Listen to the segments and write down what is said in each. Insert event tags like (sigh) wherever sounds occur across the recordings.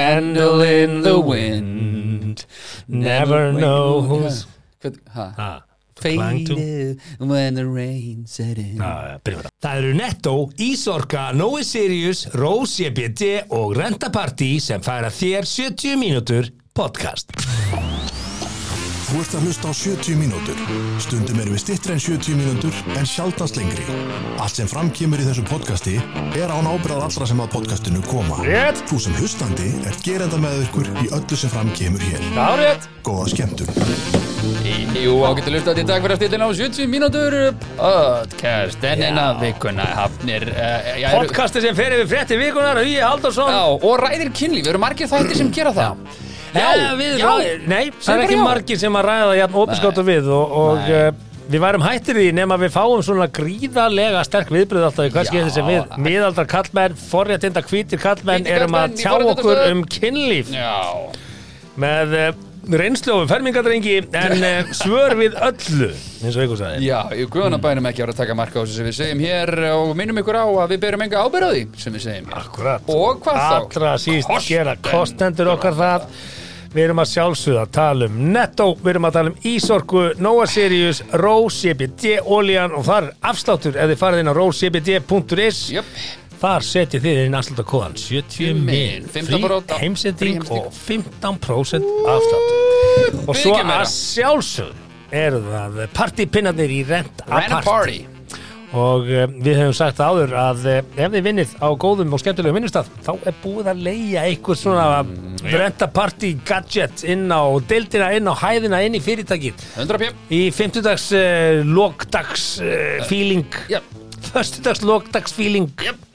Candle in the wind. Never know who's Hvað- Faded when the rain set in. Það. Það eru Netto, Ísorka, Nói Sirius, Rose EBD og Rentaparty sem færa þér 70 mínútur podcast. Þú ert að hlusta á 70 mínútur. Stundum erum við stittri en 70 mínútur en sjaldast lengri. Allt sem framkýmur í þessu podcasti er án ábyrðað allra sem að podcastinu koma. Rétt. Þú sem hlustandi ert gerenda með ykkur í öllu sem framkýmur hér. Árið. Góða skemmtun. Jú, ágættu lufta í dag fyrir að stilla á 70 mínútur podcast en eina vikuna hafnir uh, já, eru- Podcasti sem fer yfir frétti vikunar, Hugi Haldarsson. já, og ræðir kynlíf, eru margir þættir sem gera það Já, við, já. Nei, það er ekki já. margir sem að ræða jafn opinskátt og við og, og uh, við værum hættir því nema við fáum svona gríðarlega sterk viðbröð alltaf í hvað skiptir sem við miðaldra kallmenn, forréttinda hvítir kallmenn erum að í tjá okkur um kynlíf. Já, með uh, reynslu og fermingadrengi en uh, svör við öllu eins og ykkur sagði. Já, í guðanabænum ekki ára að taka marka á þessu sem við segjum hér og minnum ykkur á að við berum enga ábyrð á því sem við segjum hér. Akkurat. Og hvað þá? Allra síst gera kostendur okkar það Við erum að sjálfsögða að tala um Netto, við erum að tala um Ísorku, Nova Sirius, Rose CBD, Olían og þar er afsláttur þið farið inn á rosecbd.is Jöp, Þar setjið þið inn afsláttarkóðan 70 min, 15% frí heimsending og 15% afsláttur Og svo að sjálfsögðu eru það partypinnarnir í Rent a Rent a Party og uh, við hefum sagt áður að uh, ef þið vinnið á góðum og skemmtilegum vinnustaf þá er búið að leia einhver svona mm, rentaparty gadget inn á deildina, inn á hæðina, inn í fyrirtækið. 100 p í 50 dags uh, lokdags uh, feeling. Jöp, föstudags lokdags feeling. Jöp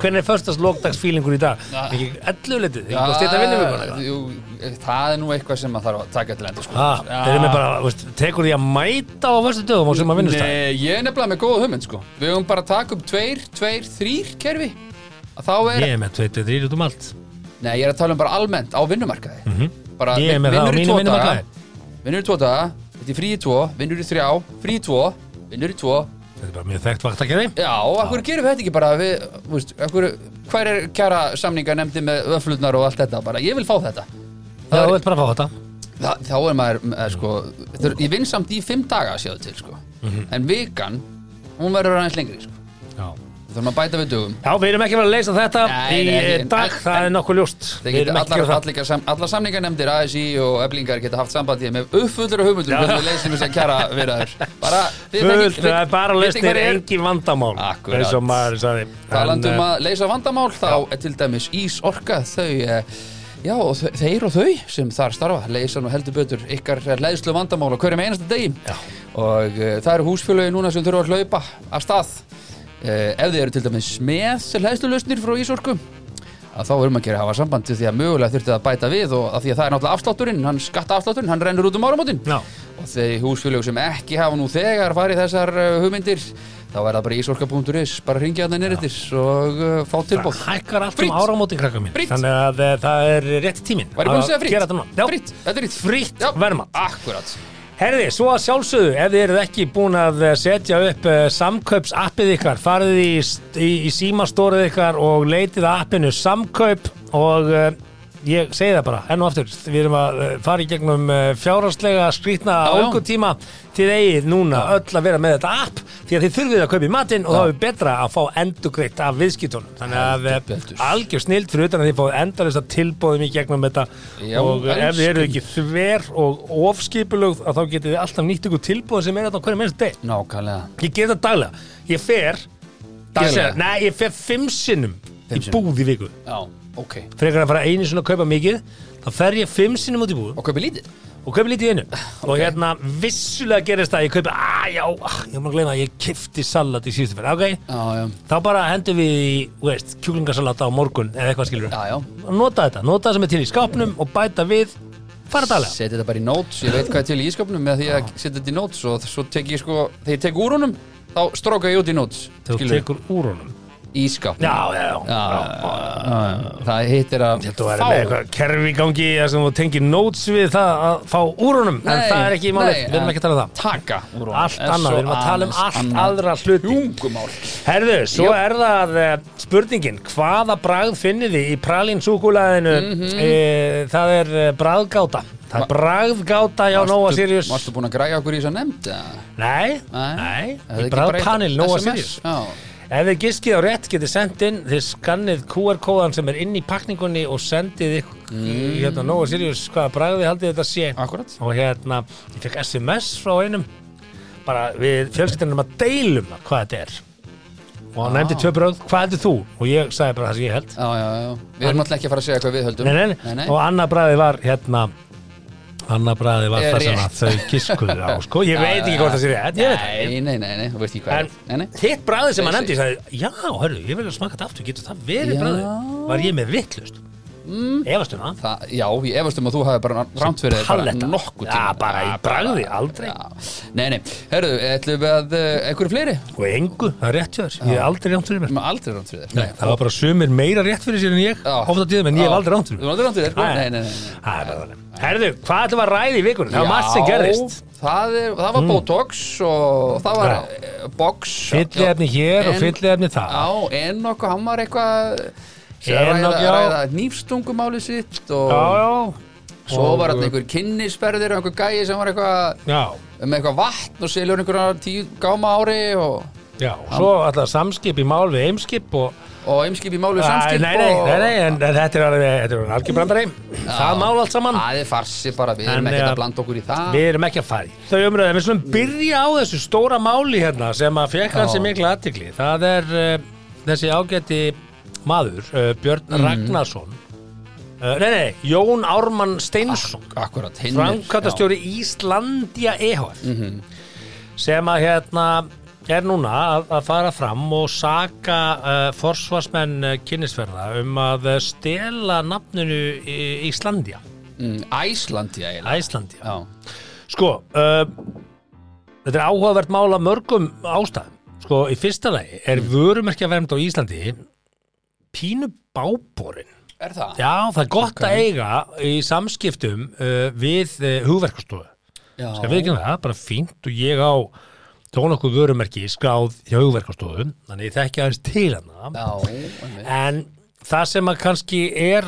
hvernig er föstudags lokdags feelingur í dag? Ekki 11 litið, ekki bara stýta vinnum ykkur jú, það er nú eitthvað sem maður þarf að taka til endur sko. Þeir eru með bara, veist, tekur því að mæta á föstu dögum og sem að vinnustaf Nei, ég er nefnilega með góða hugmynd sko. Við höfum bara að taka upp tveir, tveir, þrýr kerfi er, ég er með 23 út um allt nei ég er að tala um bara almennt á vinnumarkaði bara Mhm. Ég er með það á daga vinnumarkaði. vinnur í tvo daga, þetta er frí í tvo vinnur í þrjá, frí í tvo vinnur í tvo, þetta er bara mjög þekkt vaktakeri já, akkur gerum við þetta ekki bara við, veist, akkur, hver er kjara samninga nefndi með öflutnar og allt þetta bara, ég vil fá þetta Það er bara að fá þetta Þa, þá er maður, er, sko, þetta er, ég vinn samt í fimm daga sjáðu til sko. Mhm. en vikan hún verður aðeins lengri sko. Við þurfum að bæta við dögum. Já, við erum ekki verið að leysa þetta Nei, í nei, eh, dag, en- það er en- nokkuð ljóst. Að allar, sam, allar samningarnemndir ASI og Eblingar geta haft sambandi með uppfullur og hugmyndur hvernig við leysum þess að kjara Fullt, það er bara veit lausnir hver er. engi vandamál Akkurat. eins og maður sagði. Talandi En, um eh, að leysa vandamál? Þá er til dæmis ís orka þau eh, Já, og þeir og þau sem þar starfa leysa nú heldur betur ykkar leðslu vandamál á hverjum einasta degi. Já. og uh, það eru húsfélögi núna sem þurfa að hlaupa af stað ef þið eru til dæmis með leðslulausnir frá Ísorku að þá erum að gera hafa samband til því að mögulega þurfti að bæta við og að því að það er náttúrulega afslátturinn, hann skatta afslátturinn, hann rennur út um áramótin. Já, og þeir húsfélög sem ekki hafa nú þegar farið þessar uh, hugmyndir þá er það bara ísorka.is, bara ringja þarna nýrðir og uh, fá það tilbúð hækkar allt um áramótin krakka mín Frítt. Þannig að eh, það er rétt tíminn Væri búin að segja gera þetta núna. Já. Frýtt, þetta er frýtt Frítt Já. verðmat. Akkurat Herði, svo að sjálfsögðu, ef þið eruð ekki búin að eh, setja upp uh, samkaupsappið ykkar, farið í, í, í símastórið ykkar og leitið appinu samkaup og uh, ég segi það bara, enn og aftur, við erum að uh, fara í gegnum fjárhagslega skrýtna Já, já. álgutíma til eigið núna öll að vera með þetta app því að þið þurfið að kaupa í matinn og þá er betra að fá endugreitt af viðskiptunum. Þannig að eh, algjör snild fyrir utan að þið fáið endalist að tilbóðum í gegnum þetta. Já, og ef þið eru ekki þver og ofskipulögð að þá getið þið alltaf nýtt ykkur tilbúð sem er þetta á hverju mennst deg Nákvæmlega. Ég ger þetta daglega, ég fer Daglega? nei, ég fer fimm sinnum í búð í viku. Já, ok. Frekar en að fara einu sinni að kaupa mikið þá fer ég fimm sinnum út í búð. Og kaupi lítið? Og kaupa lítið í einu. Og hérna vissulega gerist það að ég kaupa að já, ah, ég má gleyma að ég kifti salat í síðustu fyrir, ok? Já, já. Þá bara hendum við í, þú veist, kjúklingasalat á morgun eða eitthvað skilur Já, já. Nota þetta, nota það sem er til í skápnum og bæta við fara daglega Setja þetta bara í notes Ég veit hvað er til í ískapnum með því að setja þetta í notes og svo tek ég sko Þegar ég tek úr honum þá stróka ég út í notes þú skilurðu. tekur úr honum ískáp Já, já, já, já, það hittir að Þetta var með eitthvað kerfi í gangi sem þú tengir notes við það að fá úr honum en það er ekki í málið, við erum ekki að tala um það taka úr honum. Allt annað, við erum að tala um allt aðra hluti Tungumál Herðu, svo er það uh, spurningin hvaða bragð finnið þið í pralinsúkulaðinu Mhm. e, það er uh, bragðgáta það er bragðgáta hjá Nóa Sirius Varstu búin að græja okkur í þess að nefnd? eða? Nei, Nei. í bragðpanel Nóa? Sirius Já, Ef þið giskið á rétt getið sendt inn þið skannið QR-kóðan sem er inn í pakningunni og sendið ykkur Mm. hérna Nóa Sirius hvaða bragði haldið þetta sé? Akkurat og hérna, ég fekk SMS frá einum. Bara við fjölskyldunum að deilum hvað þetta er. Og hann nefndi tvö bröð, hvað heldur þú? og ég sagði bara það sem ég held. Já, já, já. Við erum alltaf ekki að fara að segja hvað við höldum. Nei, nei, nei. og annað bræði var hérna annað bræði var það sem að þau giskuðu á sko, ég veit ekki hvort það sé rétt. Nei, nei, nei, nei, þú veist ekki hvað er hitt bræði sem Basic. nefndi, ég sagði, já, hörru, ég vil að smaka þetta aftur, getur það verið bræði? Var ég með vittlust? Mm. Efast um það? Það, já, ég efast um að þú hafi bara rámt fyrir þér bara nokkuð Já, bara í bragði, aldrei. já. Nei, nei, herru, ætlum við að uh, einhverju fleiri? Og engu, það er rétt hjá þér, ég hef aldrei rámt fyrir mér Við erum aldrei rámt fyrir þér Nei, það var bara sumir meira rétt fyrir sér en ég Já. ofta tíðum, en ég hef aldrei rámt fyrir Þú mér erum aldrei rámt fyrir þér? Nei. Nei, nei, nei, er. Herðu, hvað ætlum að ræða í vikunum? Það var margt sem gerðist það, er, það var Botox og það var Já. já. box Fylliefni hér og En- fylliefni það Já, en okkur, hann var eitthvað Ræða, já. ræða nýfstungumáli sitt og Já, já. svo Og- var hann einhver kynnisferðir og einhver gæi sem var eitthvað með eitthvað vatn og selur einhverja tíu gáma ári og, já, svo alltaf samskip í mál við eimskip og og einskip í máli Æ, samskip Nei, nei, og, nei, nei, en þetta er alveg, þetta er algjör brandari Það mál allt saman. Það er farsi bara, við erum ekkert að blanda okkur í það. Við erum ekki að fara í Þau umröðum, við slum byrja á þessu stóra máli hérna sem að fekk hans Já. mikla aðtikli Það er uh, þessi ágæti maður, uh, Björn Mhm. Ragnarsson. Uh, Nei, nei, Jón Ármann Steinsson. Akkurat, hinn framkvæmtastjóri Íslandia EHF Mhm. sem að hérna er núna að, að fara fram og saka uh, forsvarsmenn uh, kynnisverða um að uh, stela nafninu Íslandia. Mm, Æslandi eiginlega. Æslandia. Já, Sko, uh, þetta er áhugavert mála mörgum ástæðum. Sko, í fyrsta lagi er vörumerkja vernd á Íslandi pínu báborin er það? Já, það er gott Ok. að eiga í samskiptum uh, við uh, hugverkastofu Já, Skal við ekki það, bara fínt og ég á tóna okkur vörumerki skráð hjá hugverkastofu þannig ég þekki aðeins til hana já einmitt. en það sem að kannski er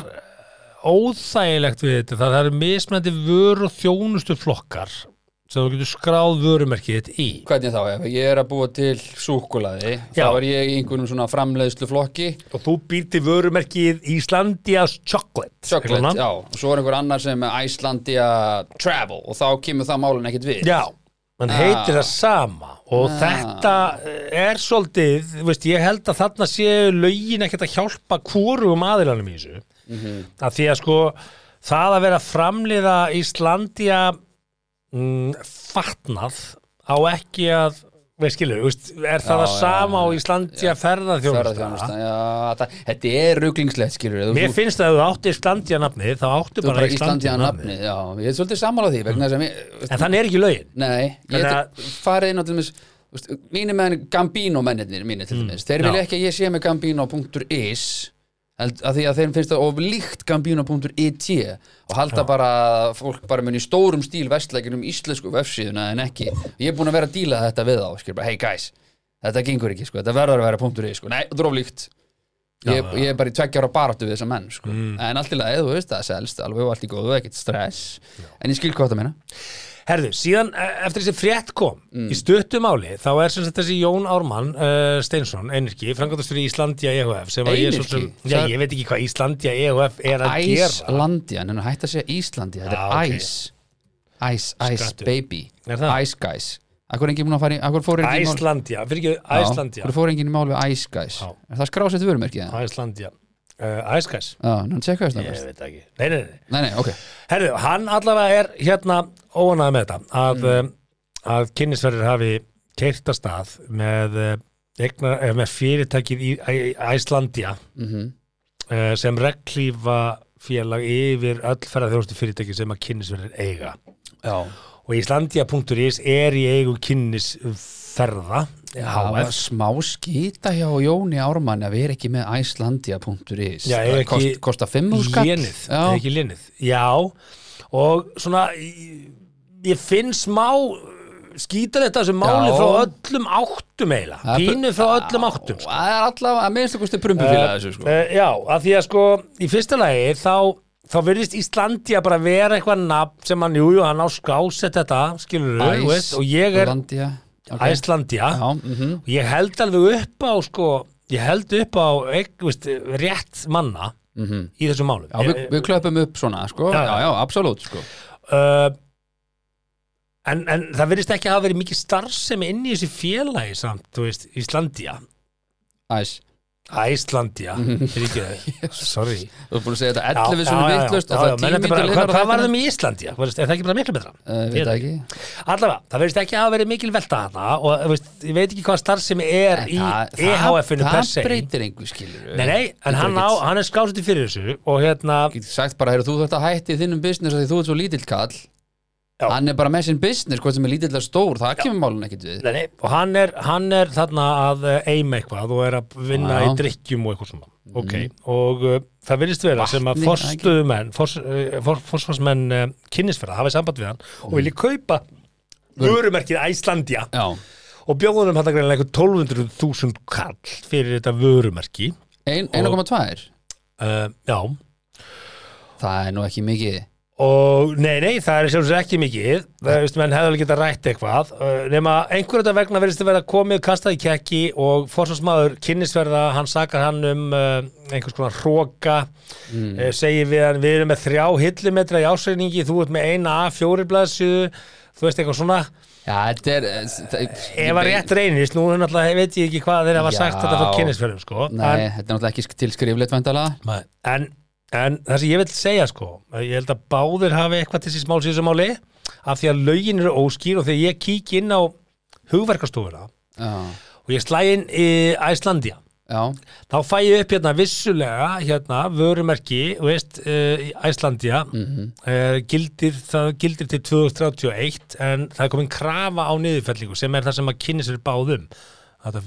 óþægilegt við þetta það eru mismændi vöru og þjónustu flokkar sem þú getur skráð vörumerkið þitt í Hvernig þá, ef ég er að búa til súkulaði, þá Já. er ég í einhvernum svona framleiðslu flokki og þú býr til vörumerkið Íslandias Chocolate Chocolate, já, og svo er einhver annar sem er Icelandia Travel og þá kemur það málun ekkert við Já, hann Ah. heitir það sama og Ah. þetta er svolítið, þú veist, ég held að þarna séu lögin ekkert að hjálpa hvorugum aðilanum í þessu Mhm. að því að sko það að vera framliða Íslandia mm, fatnað á ekki að veist skilur, veist, er það Já, að sama já, á Íslandia ferðarþjónusta Ferðarþjónusta, já, það, þetta er ruglingslegt skilur við. Mér finnst að þú átti Íslandia nafnið þá áttu bara bara Íslandia nafnið nafni Já, ég er svolítið sammála því þess að mér, En þannig er ekki lögin Nei, ég hef farið inn á til dæmis veist, mínir menn Gambino mennirnir mínir til dæmis, þeir Mm. já. vilja ekki að ég sé með Gambino.is að því að þeim finnst það of líkt Gambino.it og halda bara að fólk bara muni í stórum stíl vestleikin um íslensku vefsíðuna en ekki, ég er búin að vera að díla þetta við bara, hey guys þetta gengur ekki, sko, þetta verður að vera .is sko, nei, þetta er of líkt. Ég, Já, já. ég er bara í tveggja ára baráttu við þessa menn sko. Mm. en allt í lagi, þú veist, það selst alveg og allt í góðu, ekkert stress. En ég skil hvað það meina Herðu, síðan eh, eftir þessi frétt kom Mm. í stuttu máli, þá er sem sagt þessi Jón Ármann uh, Steinsson, einirki, framkvæmdast fyrir Íslandia EHF að ég, Einyrki? já, ég veit ekki hvað Íslandia EHF er að gera Æslandia, en hætti að segja Íslandi þetta er ok. Ice Ice, Ice Skrattu. baby? Ice guys Akkur enginn búin að fara í Akkur fór enginn í mál Æslandia, fyrir ekki Æslandia Akkur fór enginn í mál við Ice guys Já. Er það skrásett vörumerkið? það? Æslandia, uh, Æskæs Já, ná, tjekka þess Ég það veit ekki, nei, nei, nei Nei, nei, ok Herðu, hann allavega er hérna óanæði með þetta að, mm. að kynnisverðir hafi keirt að stað með, eh, eigna, eh, með fyrirtækið í Æslandia mm uh, sem reglífa félag yfir öll ferðarþjónustu fyrirtæki sem að kynnisverðir eiga. Já, og Íslandia.is er í eigu kynnisferða HF smá skýta hjá Jóni Ármann að vera ekki með Icelandia.is Já, ef ekki kost, Kosta 5 skall lénið, Já, ef ekki lénið. Já, og svona ég, finn smá skýtar þetta þessu máli frá öllum áttum eiginlega, pínu frá öllum áttum sko. Það er allavega að minnstu kosti prumpufíla þessu sko. Uh, já, af því að sko í fyrsta lagi þá, þá verðist Íslandia bara vera eitthvað nafn sem hann, jú, jú, hann á skásett þetta skilur þú og ég er Íslandia okay. Æslandia Já, mhm. Og ég held alveg upp á sko, ég held upp á veist, rétt manna í þessum málum Já, við, við klöpum upp svona, sko. Já, Já, já. absolutt, sko. Uh, en, en það verðist ekki hafa verið mikið starfsemi inn í þessi félagi samt, þú veist, Íslandia. Æs, Æslandia, er ekki það sorry. Þú er búin að segja þetta 11 svona vittlust og það er menn þetta bara- tímítil hvað, hvað var það með Íslandia? Er það ekki bara miklu betra? Uh, Ég veit það ekki. Allavega, það verðist ekki hafa verið mikil velta þarna og veist, ég veit ekki hvað starfsemi er í Það- EHF-inu per Það se breytir einhver skilur Nei, nei, en hann, á, hann er skásandi fyrir þessu og hérna, Getur sagt bara, heyrðu, þú þurft að hætti í þinnum business að því þú ert svo lítill kall Já. Hann er bara með sinn business, hvort sem er lítill að stór Það kemur málun ekkert við. Nei, og hann er, hann er þarna að eh, eima eitthvað og er að vinna Já. í drikkjum og eitthvað svona. Ok, og uh, það verðist vera sem að Vatni, forstuðumenn fors, uh, for, forsvarsmenn uh, kynnisferða hafa samband við hann og vilja kaupa vörumerkið Æslandia Já, og bjóðunum hann að greina eitthvað 1200.000 kall fyrir þetta vörumerki. Ein- 1,2 uh, já. Það er nú ekki mikið og nei, nei, það er sjálfsög ekki mikið. Það veist, menn hefði alveg getað rætt eitthvað. Uh, nema einhverjum þetta vegna verðist að vera komið kastað í kekki og forsvarsmaður kynnisverða, hann sakar hann um uh, einhvers konar hróka mm. segir við hann, við erum með þrjá hillumetra í ásreiningi, þú ert með eina A4 blaðsjöðu, þú veist eitthvað svona. Já, þetta er eh, ef að rétt reynist, nú er veit ég ekki hvað þeir hafa Já. sagt þetta frá kynnisverðum sko. Nei, þetta er náttúrulega ekki sk- til skrifleitt vendala en, en, það sem ég vil segja sko, ég held að báðir hafi eitthvað til þessi smál síðan máli af því að lögin eru óskýr og þegar ég kík inn á hugverkastofuna og ég slæ inn í Æslandia já, þá fæ ég upp hérna vissulega hérna vörumerki, veist uh, í Æslandia Mhm. uh, gildir, það gildir til 2031 en það er komin krafa á niðurfellingu sem er það sem að kynni sér báðum þetta,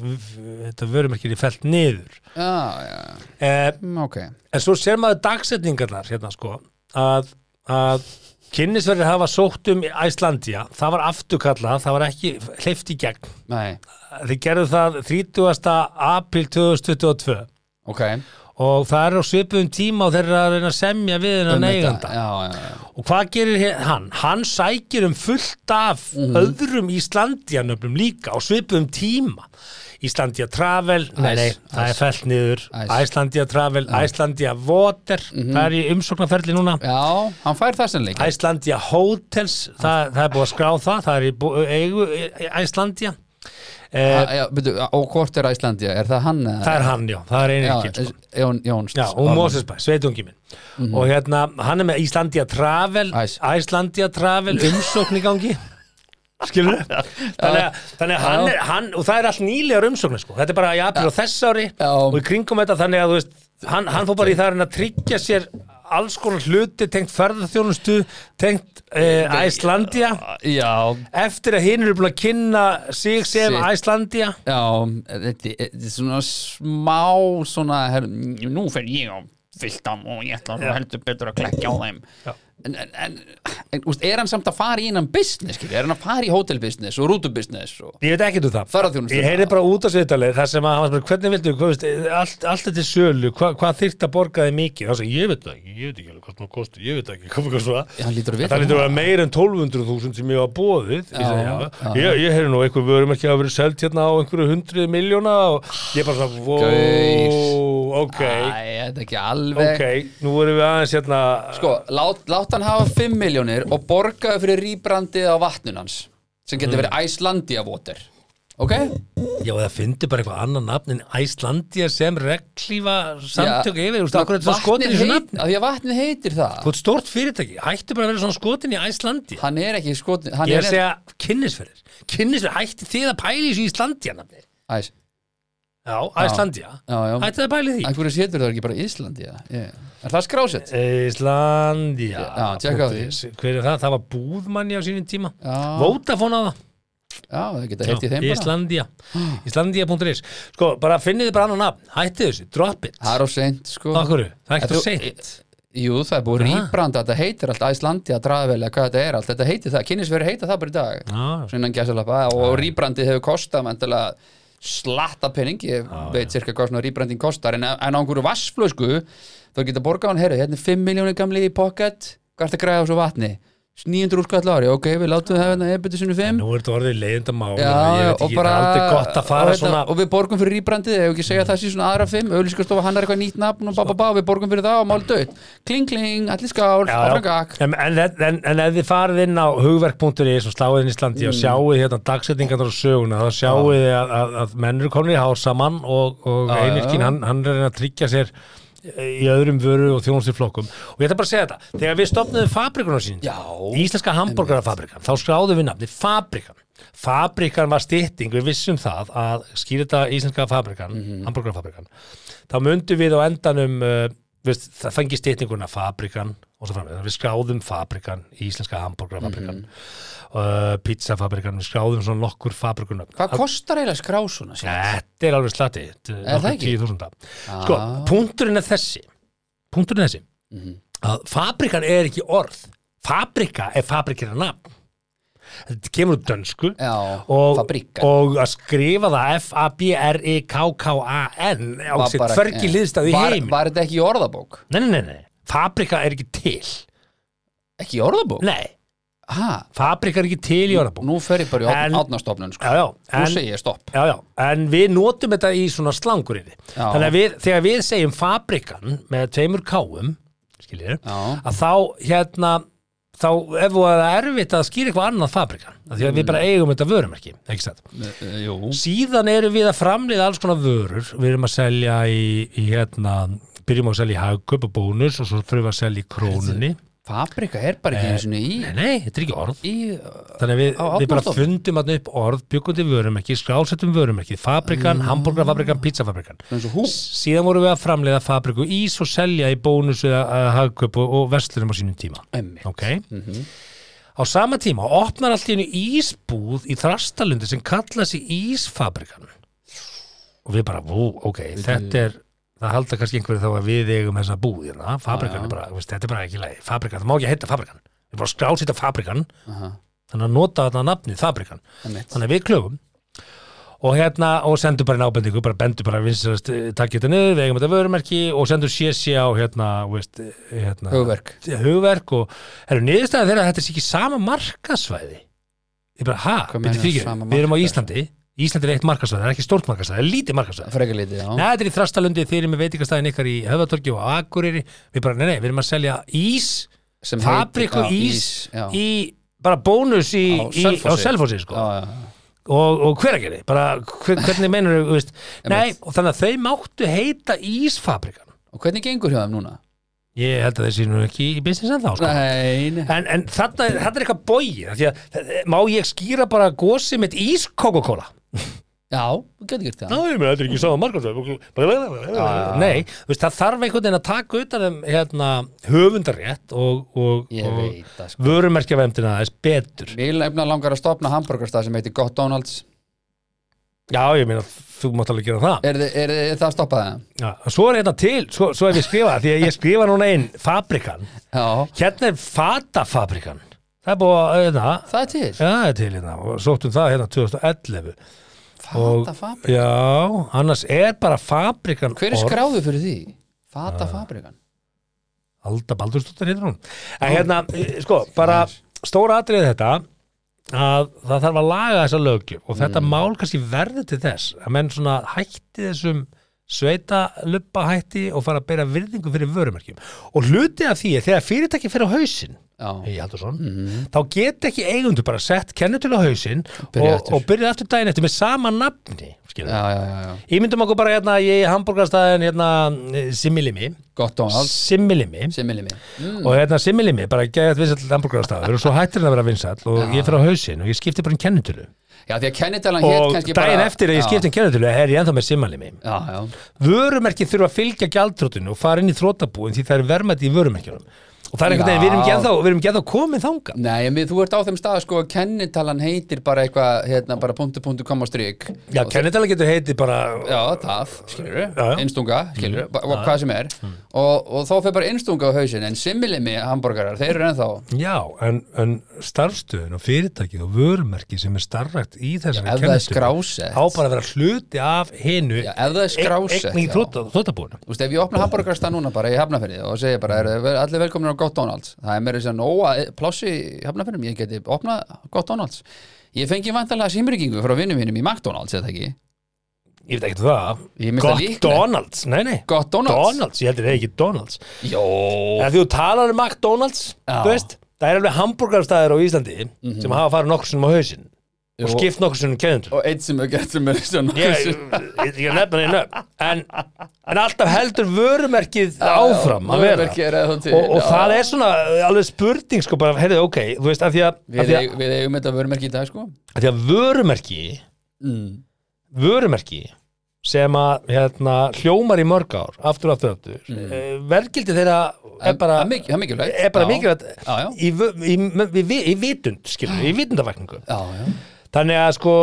þetta vörumerki er felt niður. Já, já, uh, mm, ok. en svo ser maður dagsetningarnar hérna sko að, að kynnisverðir hafa sótt um Æslandia, það var afturkallað það var ekki hleyft í gegn. Nei, þeir gerðu það 30. apríl 2022 ok og það er á svipuðum tíma og þeir eru að reyna að semja við hennan Um þetta, eiganda Já, já, já og hvað gerir hann? Hann sækir um fullt af Mhm. öðrum Íslandianöfnum líka á svipuðum tíma Íslandia Travel, nei, nei, Æs, það er æs. fellt niður Æs. Æslandia Travel, Æslandia Water það er í umsóknarferli núna. Já, hann fær það sem leik Æslandia Hotels, það, það er búið að skrá það það er í bú- eigu Æslandia eh, já, byrju, Og hvort er Æslandia? Er það hann? það er hann, já, það er Já, einir sko. Jón, Jóns Já, og Mósesbæ, sveitungi minn og hérna, hann er með Íslandia Travel Æs. Íslandia Travel umsókn í gangi skilur (laughs) þannig, að- þannig að hann er hann, og það er allt nýlegar umsóknir sko. þetta er bara í april og þess ári og í kringum þetta þannig að veist hann, hann fór bara í það að tryggja sér alls konar hluti tengt ferðarþjónustu tengt Æslandia Já, eftir að hinn eru búin að kynna sig sem. Æslandia já, þetta er svona smá svona, her, nú fer ég á fylltam og ég ætla að heldur betur að klekja á þeim. Já. En, en, en, en úst, er hann samt að fara í innan business, skilja? er hann að fara í hotelbusiness og rútubusiness og ég veit ekki um það ferðarþjónustu Ég heyri bara út á sviðtalið þar sem að hann var bara, hvernig viltu, hvað veist, allt, allt þetta er sölu, hva, hvað þyrft að borga þig mikið? Það sagði, ég veit það ég veit ekki alveg hvað það kosti, ég veit ekki, hvað hvað svona. Hann lítur að vita Það lítur að vera meir en 1200.000 sem ég var bóðið. Ég, Já, já. ég, ég heyri nú einhver vörum ekki að vera selt hérna á einhverju hundrið miljóna og ég bara svona, wow. Ok, Æ, þetta er ekki alveg. Ok, nú erum við aðeins hérna, Sko, lát, lát hann hafa 5 miljónir og borgaði fyrir rýbrandið á vatnunans sem Mm. getur verið Icelandia Water. Ok? já það fyndi bara eitthvað annan nafn en Æslandia sem reglífa samtök yfir, þú veist, akkur er þetta skotin í heit, nafn? af Því að vatnið heitir það. Þú ert stort fyrirtæki, hættu bara að vera svona skotin í Æslandi Hann er ekki skotin hann Ég er er að segja kynnisferðir Kynnisferðir, hætti þið að pæla í þessu Íslandia nafni? Æs Já, já. Ætti það bælið því. En hverju setur það ekki bara Íslandi ja? yeah. Er það skrásett? Á því. Hver er það? Það var búðmanni á sínum tíma. Vodafone á það. Já það geta heilt í þeim bara. Íslandia. (gasps) Íslandia.is Sko, bara finnið þið bara annan nafn. Hættið þessu, drop it. Það er á seint sko. Akkur, það er En ekkert að seint. Jú, það er búið rýbranda, þetta heitir allt draða vel hvað þetta er allt, þetta heitir það, kynnisveri heita það bara í dag. Svona innan gæsalappa. Og rýbrandi hefur kostað slatta penning ég veit cirka hvað svona rýbranding kostar en, en á einhverju vassflösku þá geta borgað hann, herru, hérna er 5 miljónir gamli í pocket, hvað er þetta græða á svo vatni 900 úrskall ári, ok, við látum það hérna ebitu sinu 5 Nú er þetta orðið leiðinda mál Já, Ég veit og bara og, svona og við borgum fyrir rýbrandið, ef ekki segja það sé svona aðra fimm, auðlýskastofa, hann er eitthvað nýtt nafn og bá, bá, bá, við borgum fyrir það og mál döð kling, kling, allir skál, gakk En, en, en, en ef þið farið inn á hugverk.is og sláið inn Íslandi Mm. og sjáuð hérna dagsetningarnar og söguna þá sjáuð þið að, að, að menn eru komin í hár saman og, og Já, einirkin já. hann, hann er að tryggja sér í öðrum vöru og þjónustiflokkum og ég ætla bara að segja þetta, þegar við stopnaðum fabrikunum sín, Já. íslenska hambúrgarafabrikan þá skráðum við nafni Fabrikan. Fabrikan var stytting, við vissum það að skýra þetta íslenska fabrikan mm Mhm. hambúrgarafabrikan þá myndum við á endanum uh, við, það fengi styttinguna Fabrikan og svo framveg, við skráðum Fabrikan íslenska hambúrgarafabrikan uh, pizzafabrikan, við skráðum svona nokkur fabrikunum Hvað kostar eiginlega skrá svona? Þetta er alveg slati Er það ekki? 10.000 Sko, Ah. punkturinn er þessi punkturinn er þessi Mhm. að fabrikan er ekki orð fabrika er fabrikina nafn þetta kemur úr dönsku Já, og, og að skrifa það F-A-B-R-I-K-K-A-N á Var sér bara- hvergi eh, liðstæð í heim var þetta ekki í orðabók? nei, nei, nei, nei, fabrika er ekki til Ekki í orðabók? nei, Ha, fabrika er ekki til í orðabók. Nú fer ég bara í átnastofnun sko. já, já, Nú en, segi ég stopp. Já, já, en við notum þetta í svona slangurinn Já. þannig að við, þegar við segjum fabrikan með tveimur káum skiljið, Já, að þá hérna þá ef það er erfitt að skýra eitthvað annað fabrikan, því að við bara eigum þetta vörumerki, ekki uh, jú. Síðan erum við að framleiða alls konar vörur. Við erum að selja í, í hérna, byrjum að selja í hagköp og bónus og svo þurfum við að selja í krónunni Fabrika er bara ekki einu sinni í, nei, nei, þetta er ekki orð. í þannig að við, Á við bara fundum að upp orð bjökundi vörumerki, skrásettum vörumerki fabrikan, mm. fabrikan, pizzafabrikan. Eins og síðan vorum við að framleiða fabriku ís og selja í bónus eða uh, hagköp og, og vestlunum á sínum tíma. Emmi ok. Á sama tíma opnar allt í einu ísbúð í Þrastalundi sem kalla sig Ísfabrikan og við bara, vú, ok, þetta er það halda kannski einhverju þá að við eigum þessa búð hérna, fabrikan er bara, veist, þetta er bara ekki leið fabrikan, það má ekki heita fabrikan við bara skrásita fabrikan, Aha, þannig að nota þetta nafnið fabrikan, þannig að við klögum. Og hérna, og sendur bara nábendingu bara bendur bara vinsast, takk þetta niður við eigum þetta vörumerki og sendur sési á hérna, veist, hérna Hugverk. hugverk og eru niðurstæða þeirra að þetta sé ekki sama markasvæði ég bara, ha, meinarðu fyrir við erum á? Íslandi Íslandi er eitt markasvæði, það er ekki stórt markasvæði, það er lítið markasvæði Frekar lítið, já Nei, þetta er í Þrastalundi, þeir eru með veitingastæðin ykkar í Höfðatorgi og Akureyri við bara, nei, nei, við erum að selja ís heitir- já, ís, já. í bara bónus í, Á. Selfossi sko. Já, já, og, og hver ekki bara, hver, hvernig meinur þú, veist nei, og þannig að þau máttu heita Ísfabrikan Og hvernig gengur hjá þeim núna? ég held að þeir nú ekki í business ennþá sko. Nei, nei En, en er- þarna er eitthvað bóið að má ég skýra bara gósi með ís Coca-Cola? Já, þú getur gert það. Ná, ég með þetta er ekki sáða markasvæð Nei, þú veist, það þarf einhvern veginn að taka utan um hérna, höfundarétt og, og, og sko. vörumerkjavemdina þess betur. Mér nefnilega langar að stopna hambúrgarstað sem heitir Gott Donalds Já, ég meina, þú mátt alveg gera það. Er, er, er það að stoppa það? Já, svo er hérna til, svo, svo hef ég skrifað því að ég skrifa núna einn fabrikan Já, Hérna er fatafabrikan Það er búið að, hérna, það er til. Það er til hérna. Og sóttum það hérna 2011 og- Fata fabrik. Já, annars er bara fabrikan Hver er skráðu fyrir því? Fata fabrikan. Alda Baldursdóttir heitir hún. En hérna, eh, sko, bara stóra atrið þetta að það þarf að laga þessa löggjöf og þetta mál kannski verður til þess að menn svona hætti þessum sveita luppa hætti og fara að bera virðingu fyrir vörumerkjum. Og hluti af því er þegar fyrirtæki fyrir á Hei, Haldursson, Mhm. þá get ekki eigundur bara sett kennitölu á hausinn Byrja og, og byrja aftur daginn eftir með sama nafni já, já, já, já. Ímyndum okkur bara hérna í hambúrgarstæðin hérna eh, Simmilimi Similimi. Mm. og hérna Simmilimi bara geðað vinsall hambúrgarstæður og svo hættir hann að vera vinsall og ég fyrir á hausinn og ég skipti bara um kennitölu Já, því að kennitalan hétt og kannski daginn bara eftir að ég skipti um kennitölu er ég ennþá með simmalimi Já, já, vörumerki þurfa að fylgja gjaldrótinu og fara inn í þrótabúin því það er verðmætti í vörumerkjunum og það er einhvern veginn, við erum ekki ennþá, við erum ekki ennþá komið þanga Nei, en við, þú ert á þeim stað sko að kennitalan heitir bara eitthvað hérna bara punktu punktu koma strik. Já, kennitala getur heitið bara Já, það, skilur einstunga, skilur hvað sem er. Og, og þá fer bara einstunga á hausinn en similimi hambúrgarar, þeir eru ennþá já, en, en starfstöðun og fyrirtækið og vörumerki sem er starfrækt í þessari ef það er skrásett. á bara að vera hluti af hinu Já, ef það er skrásett, er Gott Donalds. Það er meira þess að nóa plássi í Hafnafyrðum, ég geti opnað Gott Donalds. Ég fengi vantarlega símryggingu frá vinnum mínum í McDonalds, eða ekki? Ég veit ekki það. Ég myndi að Gott Donalds, nei nei. Gott Donalds? Donalds, ég heldur það ekki Donalds. Jó, Ef þú talar um McDonalds, Já. Þú veist það er alveg hambúrgarstæðir á Íslandi sem hafa farið nokkur sinnum á hausinn og skipt nokkur sinnum kennendur og eitt sem er gett sem er ég, nefna einu en, en alltaf heldur vörumerkið áfram að vera. er og, og það er svona alveg spurning sko bara, heyrðu, ok, þú veist, af því að, við, að, við eigum þetta vörumerki í dag sko. Af því að vörumerki mm. vörumerki sem að hérna, hljómar í mörg ár aftur aftur aftur. Mm. vergildi þeirra er bara, mikilvægt. bara Já. mikilvægt Já, já. í, vitund skilur, í vitundavakningu. Já, já, þannig að sko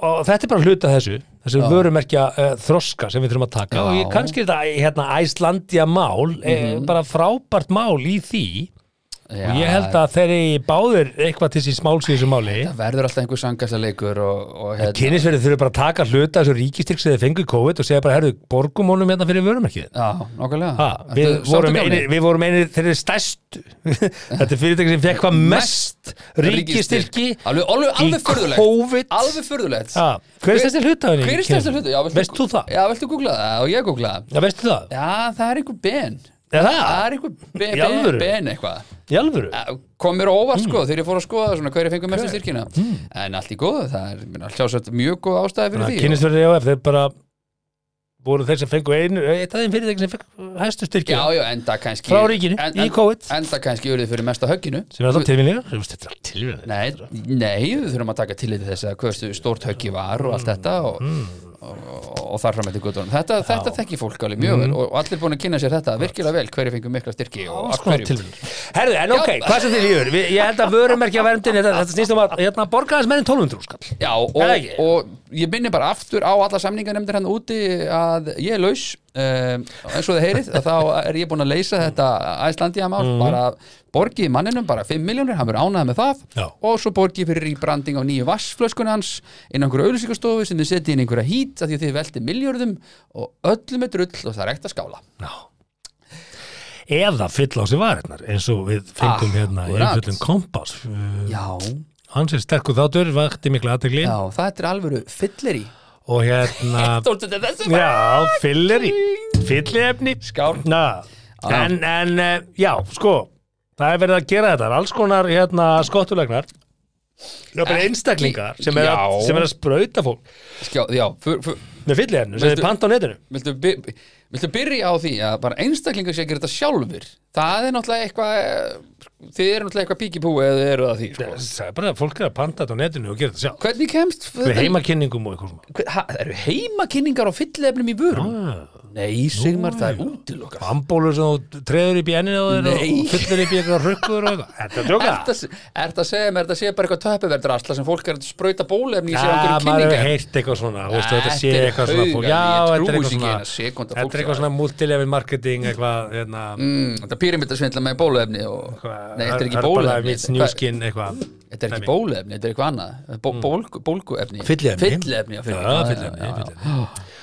og þetta er bara hluta þessu þessu vörumerkja uh, þroska sem við þurfum að taka. Já. og ég, kannski er þetta hérna, Æslandia mál mm bara frábært mál í því já. Og ég held að þeir eru báðir eitthvað til síns máls í þessu máli. Það verður alltaf einhver sangasta leikur og, og hérna kynnisverðið þurfa bara að taka hluta þessu ríkistyrk sem þeir fengu í COVID og segja bara, herru, borgum honum hérna fyrir vörumerkið. Já, nokkulega Ha, Ertu við, við vorum einir þeir eru stærstu (laughs) þetta er fyrirtæki sem fekk hvað mest ríkistyrki Alveg, alveg, alveg furðulegt. COVID. Alveg furðulegt. Ha, hver er stærsti hlutafinn í Hver er? Já, viltu- Veist þú það? Já, veistu það? Já, það er einhver ben Er það? Það er einhver ben, Í eitthvað Í alvöru? Ja, kom mér á Mm. óvart sko þegar ég fór að skoða svona hverju fengur mestu styrkina en allt í góðu, það er minna, sjálfsagt mjög góð ástæði fyrir því Kynnisverði EOF, þeir bara voru þeir sem fengu einu eitt af þeim fyrirtæki sem fekk hæstu styrki Já, já, enda kannski Frá ríkinu, en, í en, COVID. Enda kannski urðið fyrir mesta högginu sem er alltaf tilvinningar Nei, nei, við þurfum að taka tillit til þess að hversu stórt höggi var og allt Mm. þetta og, og, þar fram eftir guttunum þetta, þetta þekki fólk alveg mjög vel og, og allir búin að kynna sér þetta virkilega vel hverju fengum mikla styrki og konar hverju. Herðu, en ok, hvað sem þið líður Við- Ég held að vörumerkja verndin Þetta, þetta snýst um að hérna, borga þess meðin 1200 skall Já, og, og ég minni bara aftur á alla samningarnefndir hann úti að ég er laus um, eins og þið heyrið, þá er ég búin að leysa þetta æslandiða mál, Mhm. bara borgið manninum, bara 5 miljónir, hann verður ánægð með það. Já. og svo borgið fyrir rýbranding á nýju vassflöskun hans inn á einhverju auðlýsingastofu sem þið setja inn einhverja hít að því að þið velti miljörðum og öllum er drull og það er ekkert að skála. Já. Eða fyll á sig varirnar eins og við fengum hérna í fullum kompás Já, Hans er sterkur þáttur, vakti mikla aðtegli já, það er alvöru fylleri og hérna (laughs) Já, fylleri Na, en, en eh, já, sko það er verið að gera þetta, alls konar hérna skottulegnar. Ekki- einstaklingar sem er, að, sem er að sprauta fólk. Skjá, Já, fyr, fyr, með fylliefni, sem er panta á netinu. Viltu, viltu byrja á því að bara einstaklingar sé að gera þetta sjálfur það er náttúrulega eitthvað þið eru náttúrulega eitthvað píkipú eða eru það því sko. það er bara að fólk er að panta þetta á netinu og gera þetta sjálf hvernig kemst með heimakynningum og eitthvað svona. Hver- ha, það eru heimakynningar á fyllefnum í vörum? Nei, Sigmar, það er útilokað. Ambólur sem þú treður upp í enninu á þér Nei. og fyllir upp í eitthvað rukkur og eitthvað. Þetta er að djóka? Er það að segja mér, þetta sé bara eitthvað töpuverdrasla sem fólk er að sprauta bólefni í sig á Já, einhverjum maður hefur kynningar? heyrt eitthvað svona þú veist, Þetta Þetta sé er eitthvað svona fólk Já, þetta er eitthvað svona að Þetta fólk er eitthvað svona multilevel marketing eitthvað hérna, mm, Þetta pyramidasvindla með bólefni og, eitthvað, Nei, þetta er ekki bólefni meets Hvað- New Skin eitthvað Þetta er ekki bólefni, þetta er eitthvað annað. Bólgu, Bólguefni.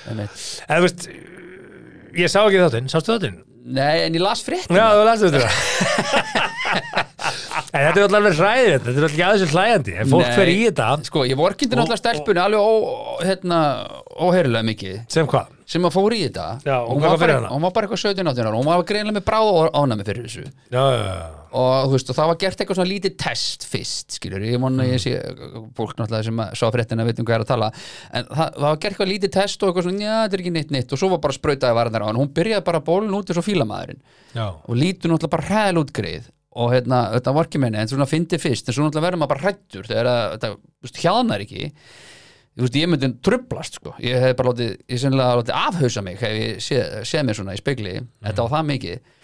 Einmitt. En þú veist, ég sá ekki þáttinn, sástu þáttinn? Nei, en ég las frétt Já, þú lastu þetta (laughs) En þetta er alltaf alveg hræðið þetta er alltaf ekki aðeins hlæjandi. En fólk fer í þetta. Sko, ég vorkindi náttúrulega stelpunni alveg ó, hérna, óheirilega mikið. Sem hvað? Sem að fór í þetta Já, hún var, bara, hún var bara eitthvað 17 áttinn ára. Og hún var greinlega með bráð og ánæmi fyrir þessu. Já, og, veist, og það var gert eitthvað svona lítið test fyrst, skilur, ég vona að ég sé fólk náttúrulega sem sá fréttina veit um hvað er að tala. En það, það var gert eitthvað lítið test og eitthvað svona, já, þetta er ekki neitt neitt. Og svo var bara sprautaði varðar á hann, hún byrjaði bara bólun út eins og fílamaðurinn. Já, og lítur náttúrulega bara hræðil út greið. Og hérna, þetta var ekki meini en svona fyndi fyrst, en svo náttúrulega verður maður bara hrættur þegar að, þetta, þú veist, hjáðnar ekki veist, ég myndi trublast sko. ég hef bara látið, ég sennilega látið afhausa mig hef ég séð, séð mér svona í spegli. Þetta var það mikið.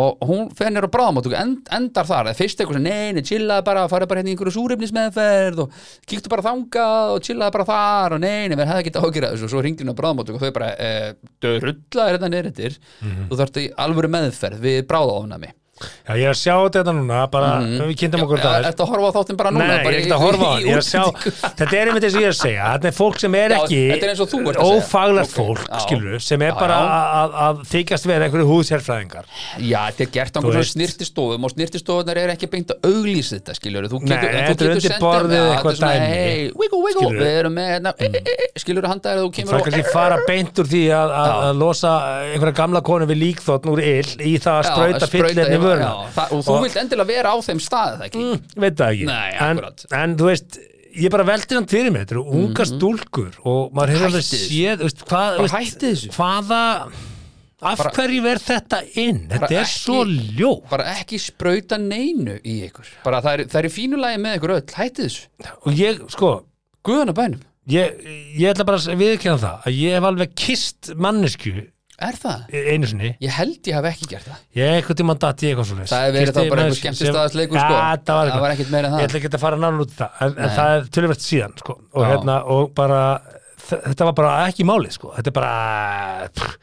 Og hún fer nýr á bráðamáttöku, end, endar þar. Eða fyrst eitthvað sem, nei, nei, chillaði bara farið bara hérna í einhverju súrefnismeðferð og kíktu bara þangað og chillaði bara þar. Og nei, nei, við hefði ekki ágjörða þessu. Og svo ringdi hún á bráðamáttöku og þau bara, e, dörulla er þetta neyrir þú þarftu í alvöru meðferð við bráðaofnami Já, ég er að sjá þetta núna, bara, við kynntum okkur það Þetta horfa á þáttinn bara núna? Nei, ég bara er í- ekki að horfa á í ég er að sjá. Þetta er einmitt eins og ég er að segja Þetta er fólk sem er ekki þetta er og ófaglegt fólk, já. skilur sem er Já, bara að, þykjast vera einhverju húðsérfræðingar. Já, þetta er gert á veist. snirtistofum og snirtistofunar er ekki beint að auglýsa þetta, skiljur þú Nei, getur, þetta þú er getur borðið með eitthvað svona, hey, wiggle, wiggle, við erum með hérna, skiljur þú handar þú Það kemur er kannski fara beint úr því að, losa einhverja gamla konu við líkþóttn úr ill í það að sprauta fyllirni já, það- og þú vilt endilega vera á þeim stað, það ekki? Mm, veit það ekki. Nei, en, en þú veist, ég bara veldi hann fyrir mig þetta eru unga stúlkur og maður hefur alveg séð veist, hvað, veist, hvaða af Bara- hverju verð þetta inn? Þetta er ekki- svo ljó bara ekki sprauta neinu í ykkur. Bara það er, það er í fínu lagi með ykkur öll, hætti þessu. Og ég, sko Guðan að bænum, ég, ég ætla bara að viðkjöna það að ég hef alveg kist mannesku er það? einu sinni Ég held ég hef ekki gert það ég eitthvað tíma datt í eitthvað svo Það hefur verið þá bara einhver skemmtistaðasleikur, sko. ja, það var, var ekkert meira en það. ég ætla ekki að fara náttúrulega út það en, en það er tölvert síðan sko. og, hérna, og bara þetta var bara ekki málið sko. þetta er bara pff,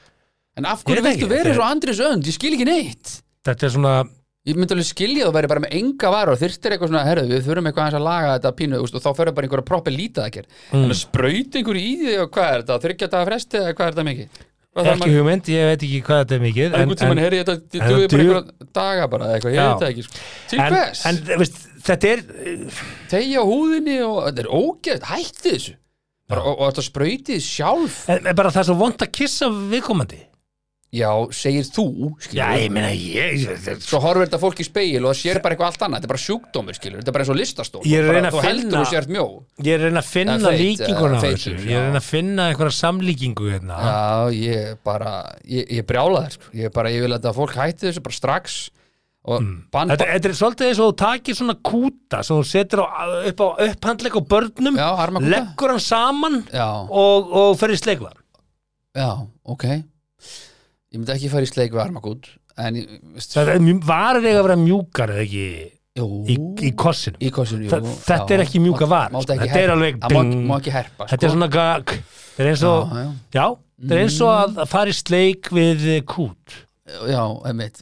En af Ég hverju viltu er- svo Andris Önd? Ég skil ekki neitt þetta er svona Ég myndi alveg skilja þú væri bara með enga var og þyrftir eitthvað svona, herðu, við þurfum eitthvað aðeins að laga en ekki hugmynd, ég veit ekki hvað þetta er mikið en, einhvern tímann heyri þetta, en þetta duði bara einhverja daga bara eitthvað, ég veit það ekki sko. Til en, hvers? en veist, þetta er Tegja húðinni og þetta er ógeð, hætti þessu. Bara, og, og þetta sprautið sjálf. En, en bara það er svo vond að kissa viðkomandi Já, segir þú, skilur já, ég meina ég, Svo horfir þetta fólk í speil og það sér bara eitthvað allt annað. Þetta er bara sjúkdómur, skilur, þetta er bara eins og listastól. Ég er að reyna að finna- ég er að reyna að finna líkinguna ég er að reyna að finna einhverja samlíkingu hérna. Já, ég bara, ég, ég brjála þér sko. Ég bara, ég vil að fólk hætti þessu bara strax Og Mm. Þetta, þetta er svolítið eins og þú takir svona kúta sem þú setur á, upp á upphandleik á börnum, Já, leggur hann saman Já, og, og fer í sleikvar já, ok Ég myndi ekki fara í sleik við armakút En, ég- veist, Það er mjú- varir eiga að vera mjúkar eða ekki? Jú, í, í kossinu í kossinu, jú. Þa, Þetta er ekki mjúka var. Mátt ekki Þetta er alveg Það má, bing. má ekki herpa sko. Þetta er svona gag. Þetta er eins og, Já, já. já, þetta er eins og að, að fara í sleik við eh, kút Já, einmitt.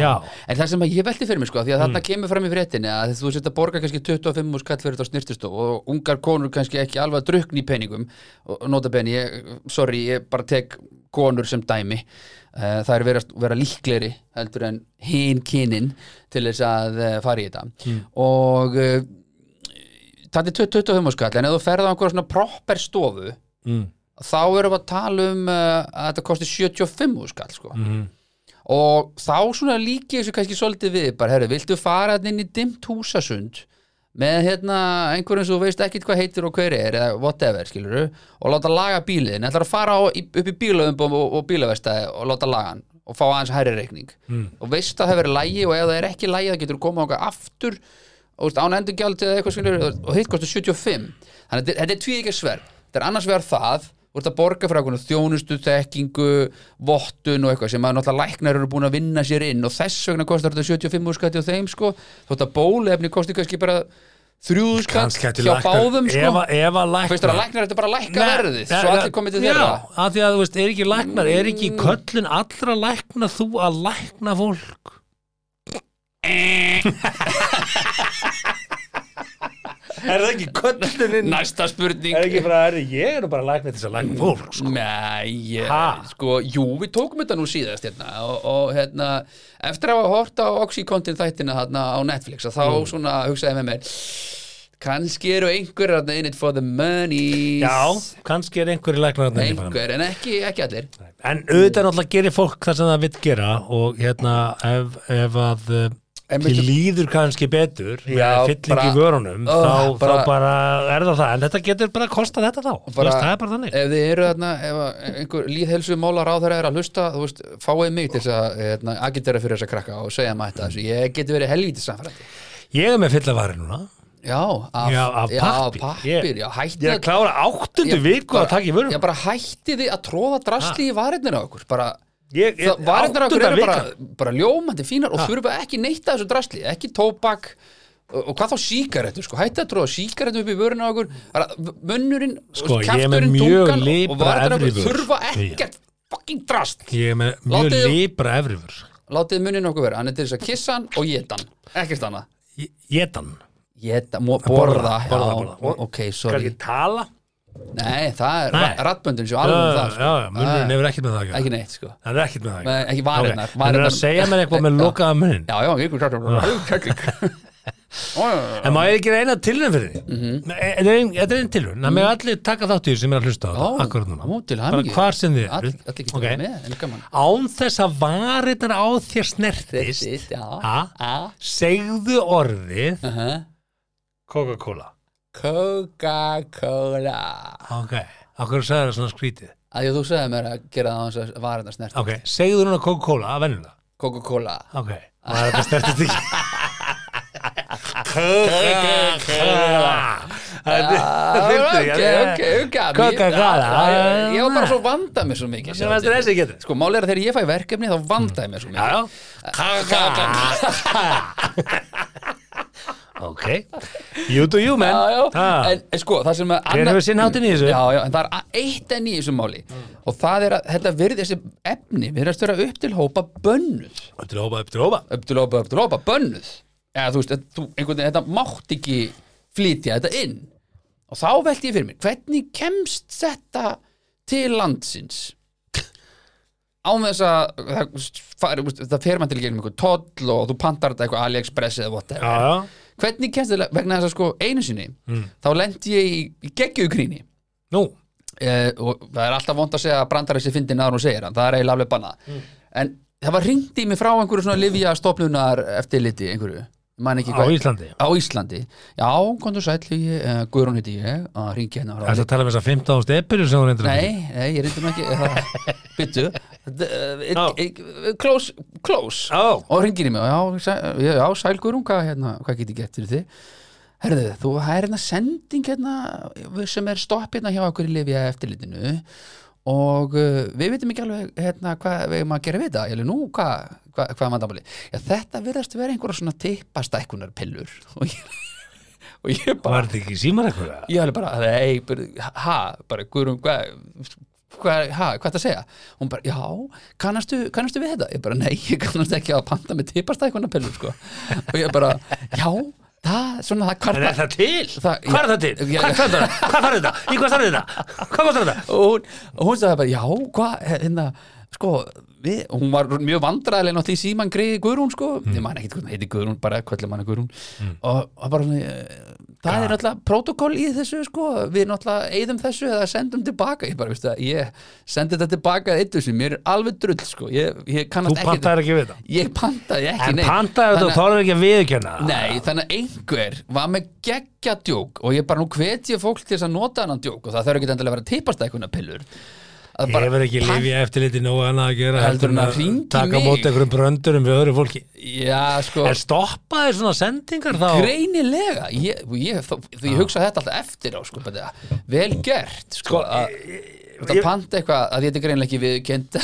Já. En það sem að ég velti fyrir mig sko, því að þarna kemur fram í fréttinni að þú setja að borga kannski 25 úr skall fyrir þetta á snirtistof og ungar konur kannski ekki alveg að drukna í peningum og nota benni, ég, sorry, ég bara tek konur sem dæmi uh, það er vera, vera líkleri heldur en hinn kynin til þess að uh, fara í þetta og uh, það er 25 skall en ef þú ferð á einhverja svona proper stofu mm. Þá erum við að tala um uh, að þetta kosti 75 skall sko. Mhm. og þá svona líki þessu kannski svolítið við bara, herru, viltu fara inn í dimmt húsasund með hérna einhverjum sem þú veist ekkit hvað heitir og hver er eða whatever, skilur og láta laga bíliðin, ætlar að fara á, upp í bílaðum og, og, bílavestæði og láta laga hann og fá aðeins hærri reikning mm. og veist að það hefur lægi og ef það er ekki lægi það getur komað okkar aftur og þú án endurgjald eða eitthvað skilur og hitt kostar 75 þannig að þetta, er tví ekki sver þetta er annars vegar það þú ert að borga fyrir eitthvað þjónustu, þekkingu vottun og eitthvað sem að náttúrulega læknar eru búin að vinna sér inn og þess vegna kostar þetta 75 skatti á þeim sko. Þótt að bólefni kosti kannski bara þrjúðu skatt hjá báðum sko. ef, ef að læknar Fyrst þér að læknar þetta bara að lækka verðið Nei, svo allir komið til þeirra? Já, af því að þú veist, er ekki læknar er ekki köllun allra lækna þú að lækna fólk (laughs) Er það ekki köllunin? Næsta spurning. Er ekki bara, er, ég er bara til þess að lækna fólk sko. Nei, ég, sko, jú, við tókum þetta nú síðast hérna, og, og hérna, eftir að hafa hort á Oxycontin þættina hérna á Netflix þá Mm. svona hugsaði með mér kannski eru einhver hérna in it for the money. Já, kannski er einhverju læknar einhver, en ekki, ekki allir. En auðvitað náttúrulega gerir fólk það sem það vill gera og hérna ef, ef að veistu- líður kannski betur Já, með fylling bara- í vörunum Ó, þá, bara- þá bara er það það. En þetta getur bara að kosta þetta þá. Þú veist, það er bara þannig. ef þið eru þarna ef að einhver líðhelsu málar á þeirra er að hlusta þú veist, fáið mig til þess að hérna, agitera fyrir þessa krakka og segja maður þetta ég geti verið helvítið samfærandi Ég er með fylla vari núna. Já, af, Já, af pappír. pappír, Ég- já, Ég er að klára áttundu Ég- viku að taka í vörunum Já, bara hætti þið að tróða drasli í varirnir á okkur. Bara, Ég, ég, það, varirnir á okkur eru bara, bara ljómandi fínar og þurfa ekki neitt að þessu drasli ekki tóbak og, hvað þá síkaretu, sko, hætti að tróða síkaretu upp í vörinu á okkur, bara munnurinn Sko, mjög tungan og varirnar okkur þurfa ekkert fucking drast. Ég er með mjög Látið- libra efrifur látið munnin okkur vera, hann er til þess að kissa hann og geta hann, ekkert annað. Geta, mo- Borða, borða, já, borða, borða. Ok, sorry. Kannski tala nei, það er Nei. rattböndin sem alveg um það, Já, já, sko. munnurinn Það- hefur ekkert með það að gera ekki neitt, sko Það er ekkert með það að Nei, ekki varirnar, Ok, Hann er að segja mér eitthvað með (laughs) Já. lokaða munnin Já, já, ykkur krakkur (laughs) En má ég ekki eina tilhörn fyrir því? Mhm. Er ein- þetta er einn tilhörn Það með allir taka þátt í því sem er að hlusta á Já, þetta Akkurat núna Bara hvar sem þið eru okay. Án þess að varirnar á þér snertist já. Já. Segðu orðið. Coca-Cola Coca-Cola. Ok, akkur sagði það svona skrítið? Að því að þú segði mér að gera það á þess að varirnar snert Ok, segðu núna Coca-Cola að venjulega. Coca-Cola. Ok, Coca-Cola. Þetta ok, ok, ok Coca-Cola. Ég- var bara svo vandað mér svo mikið Sko, máli er að þegar ég fæ verkefni þá vandaði mér svo mikið. Já (laughs) Ok. You do you man. Já, já, Ha. en, en sko, það sem að Hver hefur sinn háttinn í þessu? Já, já, en það er a- eitt enn í þessu máli. Og það er að þetta verði þessi efni verðast vera upp til hópa bönnuð. Upp til hópa, upp til hópa. Upp til hópa, upp til hópa, bönnuð. Eða þú veist, þetta- þú, einhvern veginn, þetta mátt ekki flytja þetta inn. Og þá velti ég fyrir mér, hvernig kemst þetta til landsins? Án þess að það, veist, það fer mann til gegnum einhver toll og þú pantar þetta eitthvað AliExpress eða whatever. Já, já hvernig kemst þetta vegna þess að sko einu sinni þá lendi ég í, í geggjögríni Nú, eh, og það er alltaf vond að segja að brandar þessi fyndin aður og segir hann, það er eiginlega alveg bannað. En það var ringt í mig frá einhverju svona livja stofnunar eftirliti einhverju, á Íslandi? Á Íslandi, já, kontur sæll ég, uh, Guðrún heiti ég, að ringi hérna frá Það er að tala um þess að 15 stepilur sem hún reyndir að Nei, nei, ég reyndi nú ekki (laughs) Byttu Já. Close, close. Já. Og ringir í mig, já, sæ- já, sæl Guðrún, hvað, hérna, hvað get ég gett fyrir þið? Herðu, þú, það er hérna sending hérna, sem er stopp hérna hjá okkur í lifja eftirlitinu og uh, við veitum ekki alveg hérna, hvað við erum að gera við alveg, nú, hvað, hvað, hvað er vandamáli já, þetta virðast vera einhverja svona tippastækkunar pillur (laughs) og ég, og ég bara Var þetta ekki símar eitthvað? ég bara, bara, ha, bara, guðrum, hvað, ha, hvað það að segja? Hún bara, já, kannastu, kannastu við þetta? Ég bara, nei, ég kannast ekki að panta með tipastækuna pillur, sko. Og ég bara, já, það, svona, það karpa. er það til? Það- Hvað er það til? Já. Hvað er það? Hvað er þetta? Í hvað starf þetta? Hvað kostar þetta? Og hún, hún sagði bara, já, hvað, hérna, sko, við, hún var mjög vandræðileg náttúrulega í síman greiði Guðrún, sko. Ég man ekkert hvernig heiti Guðrún, bara kvöldlega manna Guðrún. Og, og bara, svona, eh, það er náttúrulega protokoll í þessu, sko. Við náttúrulega eigðum þessu eða sendum tilbaka. Ég bara, veistu það, ég sendi þetta tilbaka eittu sem mér er alveg drull, sko. Ég, ég Þú kannast ekki. pantaðir ekki við þetta? Ég pantaði ekki, En nei. pantaðir þetta og er ekki að viðkjöna Nei, þannig að einhver var með geggja djók og ég bara nú hvet ég fólk til þess að nota hann djók og það þarf ekki endilega að vera Ég hefur ekki lifið eftirliti nógu annað að gera Heldur en að taka mót einhverjum bröndurum við öðru fólki? Já, sko, En stoppaði svona sendingar þá? Greinilega. Ég, ég, þó, því ég hugsa þetta alltaf eftir á sko, bara, vel gert sko, að ég- það panta eitthvað að þetta er greinilega ekki viðkend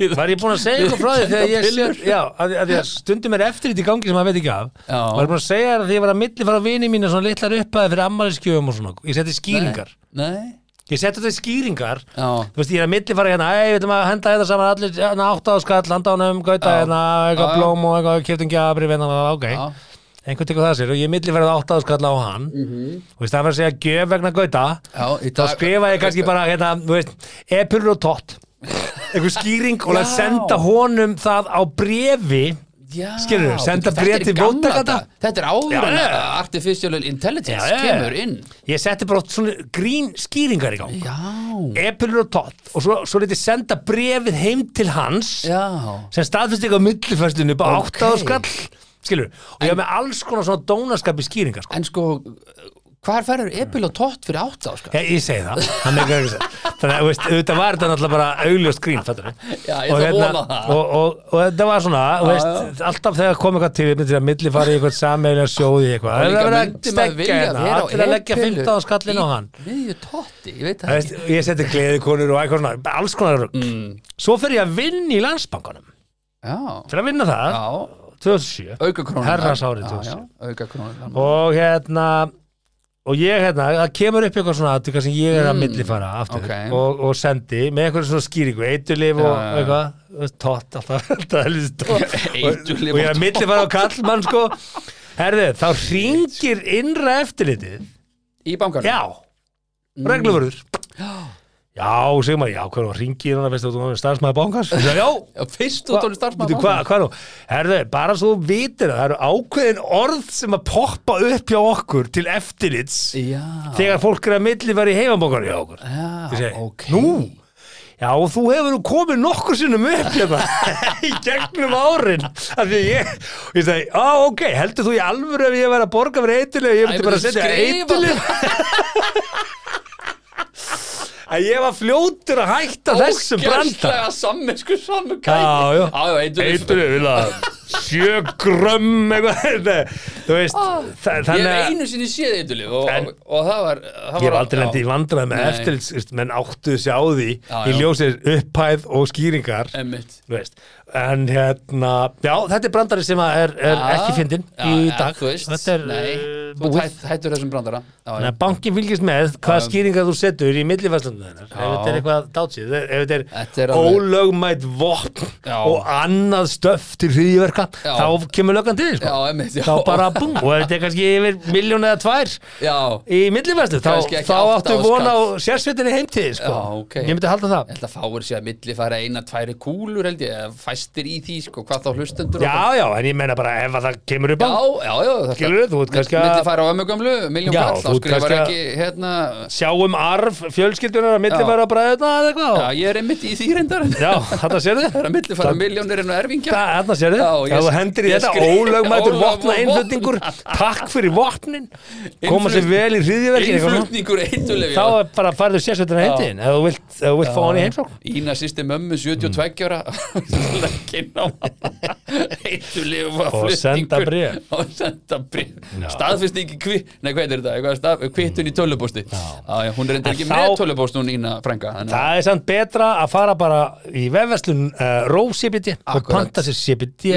við, (laughs) Var ég búin að segja eitthvað frá því þegar ég Pillur. sé, já, að, að ég stundum er eftirlit í gangi sem maður veit ekki af. Já. Var ég búin að segja þér að því ég var að milli fara vini mínu svona litlar uppaði fyrir ammæliskjöfum og svona. Ég seti skýringar. Nei, Ég seti þetta í skýringar. Já, Þú veist, ég er að milli fara hérna, ei, við ætlum að henda þetta saman allir, hérna, átta á skall, handa ánum, gauta, Já. hérna, eitthvað Já, blóm og eitthvað, kiptum gjafri, hérna, ok. Einhvern tekur það sér og ég milli farið átta á skall á hann. Þú veist, það var að segja gjöf vegna gauta, í þá dag- skrifa ég kannski bara, hérna, þú veist, epurur og tott, (laughs) einhver skýring og að senda honum það á brefi, Já, Skilurðu, senda er til daga. Þetta er áður en að Artificial Intelligence Já, kemur inn ég setti bara svona grín skýringar í gang. Já, Epurur og tott og svo, svo lítið senda brefið heim til hans já sem millifæstunni upp á Ok. okay. áttaðu skall skilur, og ég hef með alls konar svona dónaskap í skýringar sko. En sko, hvar ferður Ebil og Tott fyrir átta áskar? ég, ég segi það, það þannig að auðvitað var þetta náttúrulega bara augljóst grín, fattur Já, ég ætla að vona það. og, og, og þetta var svona, þú veist, alltaf þegar kom eitthvað til, til að milli fara í eitthvað sammeilja sjóði eitthvað, það er að stekka hérna, á allir að leggja Epilu 15 skallin á hann. Miðju Totti, ég veit Það það veist, ekki. ég seti gleðikonur og eitthvað svona, alls konar mm. svo fer ég að vinna í landsbankanum. Já, fyrir að vinna það, já, 2007 auka krónur Herrans árið Já, 2007. já, auka krónur og hérna og ég hérna, það kemur upp eitthvað svona aðtöka sem ég er að Mm, millifara aftur. Ok. og, og sendi með eitthvað svona skýringu eitulif og já. eitthvað tott, alltaf (laughs) alltaf helvítið tott. (laughs) Eiturlyf og, og ég er að millifara á kallmann sko. Herðu, þá ringir innra eftirlitið Í bankanum? Já, regluvörður. (gasps) Já, segir maður, já, hvað er það, ringir hann að veistu þú er starfsmæður bankars (laughs) já, já, Já, fyrst út á starfsmaður Veitu, hvað, hvað nú? Herðu, bara svo þú vitir það, það eru ákveðin orð sem að poppa upp hjá okkur til eftirlits Já, þegar fólk er að milli vera í heimabókar hjá okkur. Já, segi, ok Nú? Já, og þú hefur nú komið nokkur sinnum upp hérna (laughs) í gegnum árin af því ég, og ég segi, á, ok, heldur þú í alvöru ef ég væri að borga fyrir eitthuleg, ég myndi bara myndi setja eitthuleg (laughs) að ég var fljótur að hætta þessum branda. Já, já. Já, já, eiturlyf Eitur, vilja, sjö grömm eitthvað, (laughs) þú veist, þa- Ég þannig hef einu sinni séð eiturlyf og, og, og það var það ég hef var- aldrei já. lendi í vandræð með eftirlits, menn áttuðu sig á því Já, í já. ljósið upphæð og skýringar, þú veist, en hérna, já, þetta er brandari sem er, er ekki fyndin í ja, dag, veist, þetta er nei, uh, þú búið. hætt, hættur þessum brandara að bankin fylgist með hvað Já. skýringar þú setur í millivæslunum þennar ef þetta er eitthvað dátsið, ef þetta Þetta er er ólögmætt vopn Já. og annað stöff til hriðiverka Já. þá kemur löggan til, sko. Já, einmitt, já. þá bara búm, og ef þetta er kannski yfir miljón eða tvær já, í millivæslu, þá, þá áttu vona á sérsveitinni heimtíð, sko. Já, ok. ég myndi halda það ég held að fáir sér að milli fara eina, tværi kúlur held ég, eða fæstir í því, sko, hvað þá hlustendur já, já, en ég meina bara ef að það kemur upp á já, já, já Skilurðu, þú ert kannski að- milli fara á ömmugömlu, miljón Já, kall, þú þá ert skrifar kannski að- ekki, hérna sjáum arf fjölskyldunar að millifæra bræðuna eða eitthvað. Já, ég er einmitt í því reyndar. Já, þetta sér þið það er að milli fara miljónir en erfingja Þarna sér þið, Já, ég- ef þú hendir í ég þetta skil- ólögmætur Ólögmætur vopna innflutningur takk fyrir vopnin. Koma sér vel í hriðiverkin innflutningur eitulef þá er bara farðu sérsveitina heimtíðin ef þú vilt, ef þú vilt fá hann í heimsókn. Ína sýsti mömmu 72 ára (laughs) legginn á (laughs) eitulef Og senda bréf. (laughs) og senda bréf. Já. staðfestingi kvi, nei hvað er þetta? Stað, kvittun í tölupósti já. Já, hún er En ekki þá- með tölupóst hún Ína frænga að- það er samt betra að fara bara í vefverslun uh, Ró CBD og panta sér CBD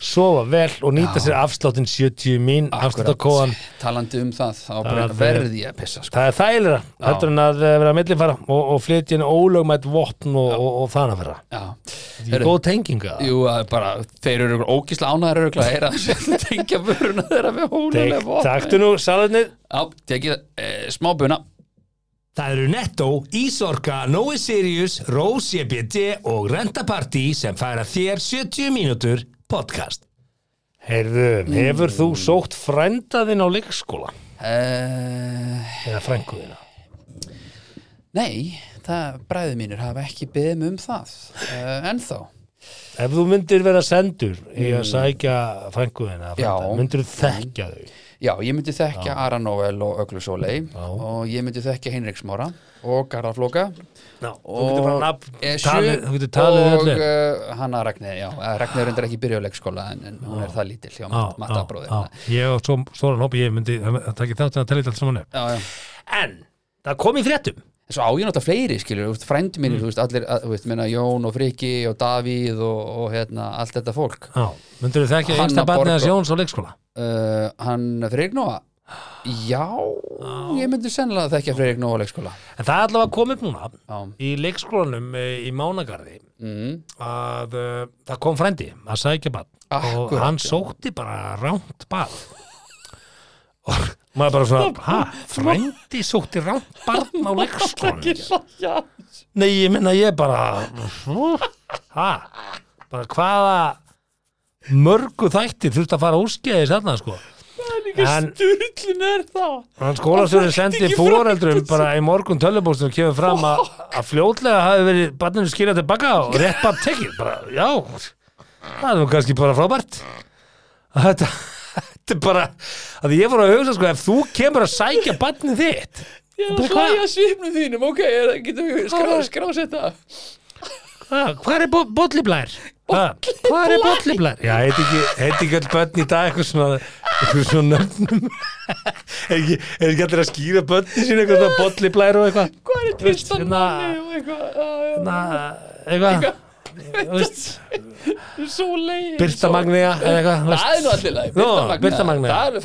sofa vel og nýta sér afsláttin 70 mín afsláttakóðan talandi um það þá er- verði ég að pissa sko. það er þægilega, heldur en að eh, vera að millifæra og, og flytja inn ólögmætt vopn og, og, og þannig að vera. Já, Þetta er góð tenginga Jú, bara, þeir eru ógísla ánæður að heyra að (laughs) tengja vöruna þeirra við hólulega vopn. Taktu nú salatnið Já, tekið e, smá buna Það eru Netto, Ísorka, Nói Sirius, Rose EBD og Rentaparty sem færa þér 70 mínútur podcast. Heyrðu, hefur þú sótt frændaðinn á leikskóla? uh, Eða frænguðina? Nei, það bræði mínir hafa ekki beðið mig um það uh, ennþá. Ef þú myndir vera sendur í að sækja frænguðina, Já. myndir þú þekkja þau? Já, ég myndi þekkja Ara Noel og Öglu Sólei og ég myndi þekkja Heinrik Smára og Garðarflóka nafn, Esju og uh, Hanna Ragnir, já, Ragnir er ekki byrja á leikskóla en, en hún er það lítil hjá Já, Matta já, bróðir já. Ég og svo stóran hópi, ég myndi, það takk þátt að tala þetta allt saman. En, það kom í fréttum. En svo á ég náttúrulega fleiri, skilur, frændi Mm. mínir, veist, allir, veist, meina Jón og Friki og Davíð og, og hérna, allt þetta fólk. Já, myndir þú þekkja einsta barnið Borg að og- sjóns á leikskóla? Uh, hann Freyrik Nóa? Já, ég myndi sennilega þekkja Freyrik Nóa leikskóla. En það er allavega komið núna Já, í leikskólanum eh, í Mánagarði mm, að uh, það kom frændi að sækja barn og Akkúrat, hann sótti bara ránt barn og maður bara svona, ha, frændi sótti ránt barn á leikskólanum Nei, ég minna ég bara ha, bara hvaða mörgu þættir þurft að fara úrskeiðis þarna sko? En Sturlun er það. hann skólastjórinn sendi fóreldrum bara í morgun tölubóstum og kemur fram að, að fljótlega hafi verið barninu skilja tilbaka og rétt bara tekið. Bara, já það er nú kannski bara frábært. Þetta, þetta er bara að ég fór að hugsa sko ef þú kemur að sækja barnið þitt Ég er að hlæja svipnum þínum, ok, getum við skrá, skrásetta Hvað er bo bolliblæр? Ah, Hvað er bolliblær? Já, heiti ekki, heiti ekki öll börn í dag eitthvað svona, eitthvað svona Er (laughs) ekki, er ekki allir að skýra börni sín eitthvað svona bolliblær og eitthvað. Hvað er Tristan Hérna- og eitthvað? Já, já, Na, eitthvað Svo leið Birta veist. Það er nú allir leið Birta Það er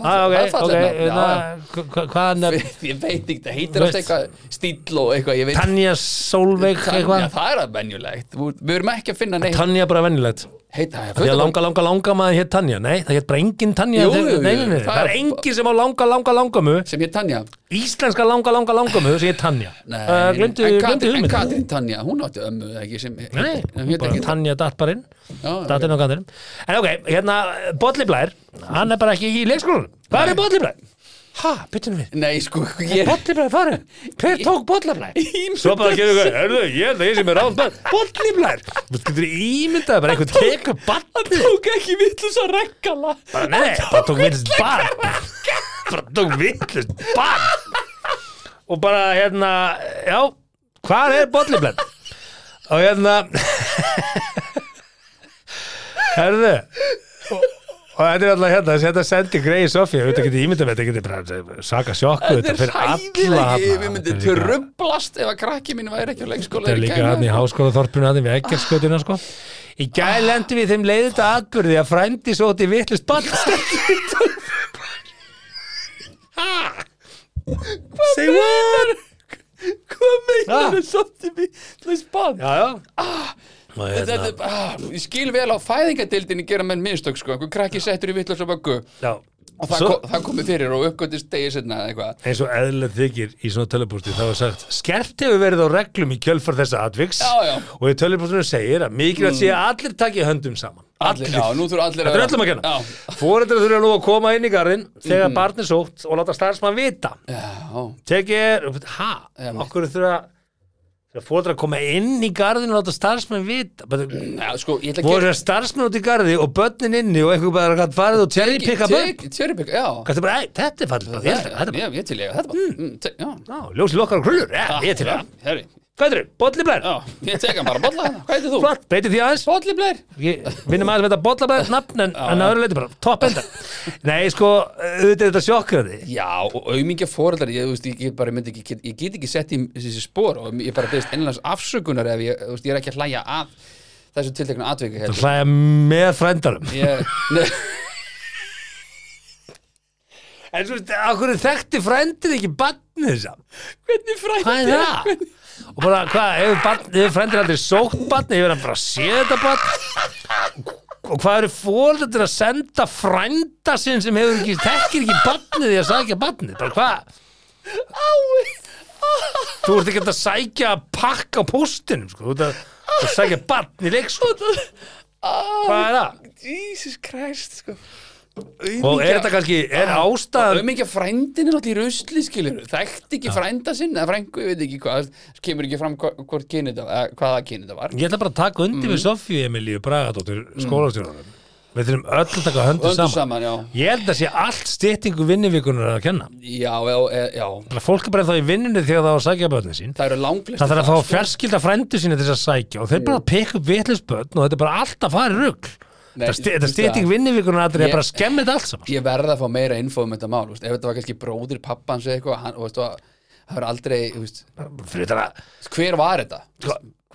Ah, hva- Hvað er. Ég veit ekki, það heitir alltaf eitthvað stíl og eitthvað Tanja Solveig það er að venjulegt. Þú- Við erum ekki að finna neitt. Tanja bara vennilegt Heita, Því að langa, langa, langa maður hétt Tanja. Nei, það hétt bara engin Tanja. Það Það er er- engin sem á langa, langa, langamu sem hér Tanja. Íslenska langa, langa, langamu sem hétt Tanja. Nei, uh, Glemdu, Katrín, en hugmynd Katrín Tanja, hún átti ömmu Nei, Tanja datt bara inn Datt inn á kantinum. En ok, hérna, Bolli Blær Hann er bara ekki í leikskólanum. Hvað er Bolli Blær? Ha, byttunum við. Nei, sko, ég Bolli Blær farin Hver tók Bolli Blær? (laughs) Svo bara að gefa ykkur Hörðu, ég er það ég sem er ráðn Bolli Blær? Þú getur ímyndað bara einhvern tekur barnið tók ekki villus að rekkala. Bara nei, bara tók villust barn. bara tók villust barn. Og bara hérna já, hvað er bolliblenn og hérna herðu og, og þetta er alltaf hérna þetta sendi Grey Sofía, þetta getur ímyndað með þetta getur bara saka sjokku Þetta fyrir alla við myndum trublast ef að krakki mín væri ekki á leikskóla Þetta er líka hann í háskólaþorpinu hann við ekkert sko. Í gæð lendi við þeim leiðið þetta atbyrði að frændi svo til vitlust bann Say what? Hvað meinar Ah. það svolítið mér til þess bann? Já, já. Og Þetta, hérna, þetta, ah, ég skil vel á fæðingadildinni gera menn mistök sko, einhver krakki settur í vittlösa böggu já. Og það, Svo- ko það komið fyrir og uppgötist degi setna eða eitthvað. Eins og eðlilegt þykir í svona tölupústi þá er sagt, skerpt hefur verið á reglum í kjölfar þessa atviks. Já, já. og í tölupústinu segir að mikilvægt sé að allir taki höndum saman Allir, já, nú þurfa allir Þetta er öllum að kenna. Fóreldrar þurfa nú að koma inn í garðin þegar barn er sótt og láta starfsmann vita. Já, Já, mitt. okkur þurfa fóreldrar að koma inn í garðin og láta starfsmann vita? Bara, já, sko, ég ætla að það starfsmann út í garði og börnin inni og eitthvað bara gætt farið og cherrypicka börn? Cherrypick, já. Þetta er bara, "Æ, þetta er fallið bara, að- þetta er bara, Já, ég til ég, þetta bara mm, te- Já, já, ljósi lokkar og já, já, Hvað er það? Bolliblæр? Já, ég tek hann bara bolla hérna, hvað heitir þú? Flott, beiti því aðeins. Bolli Blair Ég vinnum aðeins með þetta bollablær nafn en, en að öðru leiti bara, topp enda. Nei, sko, auðvitað er þetta sjokkandi Já, og aumingja fóreldrar ég, þú veist, ég, ég bara myndi ekki, get- ég get ekki sett í þessi spór og ég bara beðist einlega afsökunar ef ég, þú veist, ég er ekki að hlæja að þessu tiltekna atviki Það hlæja með frændarum. Ég, (laughs) ne, En svo, okkur þekkti frændin ekki barnið samt hvernig frændi? Hvað er það? Og bara, hvað, hefur, frændir aldrei sótt barni, hefur hann bara séð þetta barn? Og hvað eru fóröldur að senda frænda sinn sem hefur ekki, þekkir ekki barnið því að sækja barnið, bara hvað? Þú ert ekki að sækja pakka á póstinum, sko, þú ert að, að sækja barn í leikskóla. Hvað er það? Jesus Christ, sko Og er þetta kannski, er ástæðan Aumingja frændin er náttúrulega í rusli skilur Þekkti ekki frænda sinn eða frængu, ég veit ekki hvað. Kemur ekki fram hvort kynið hvaða kynið það var. Ég ætla bara að taka undir við Sofíu Emilíu Bragadóttur skólastjórnum Við þurfum öll að taka höndu Öndu saman. saman, Ég held að sé allt styttingu vinnuvíkunar að kenna. Já, já, já, já Bara Fólk er bara þá í vinnunni þegar það á að sækja börnin sín. Það þarf að fá fjarskilda frændu sína til þess að sækja og þeir bara að peka upp vitlis börn og þetta er bara allt að fara í rugl. Nei, Þetta sti- þetta veistu stytting það? vinnuvíkunar að Ég- er bara að skemmi þetta allt saman Ég verða að fá meira info um þetta mál veist. Ef þetta var kannski bróðir pappans eða eitthvað það var aldrei veist, Hver var þetta?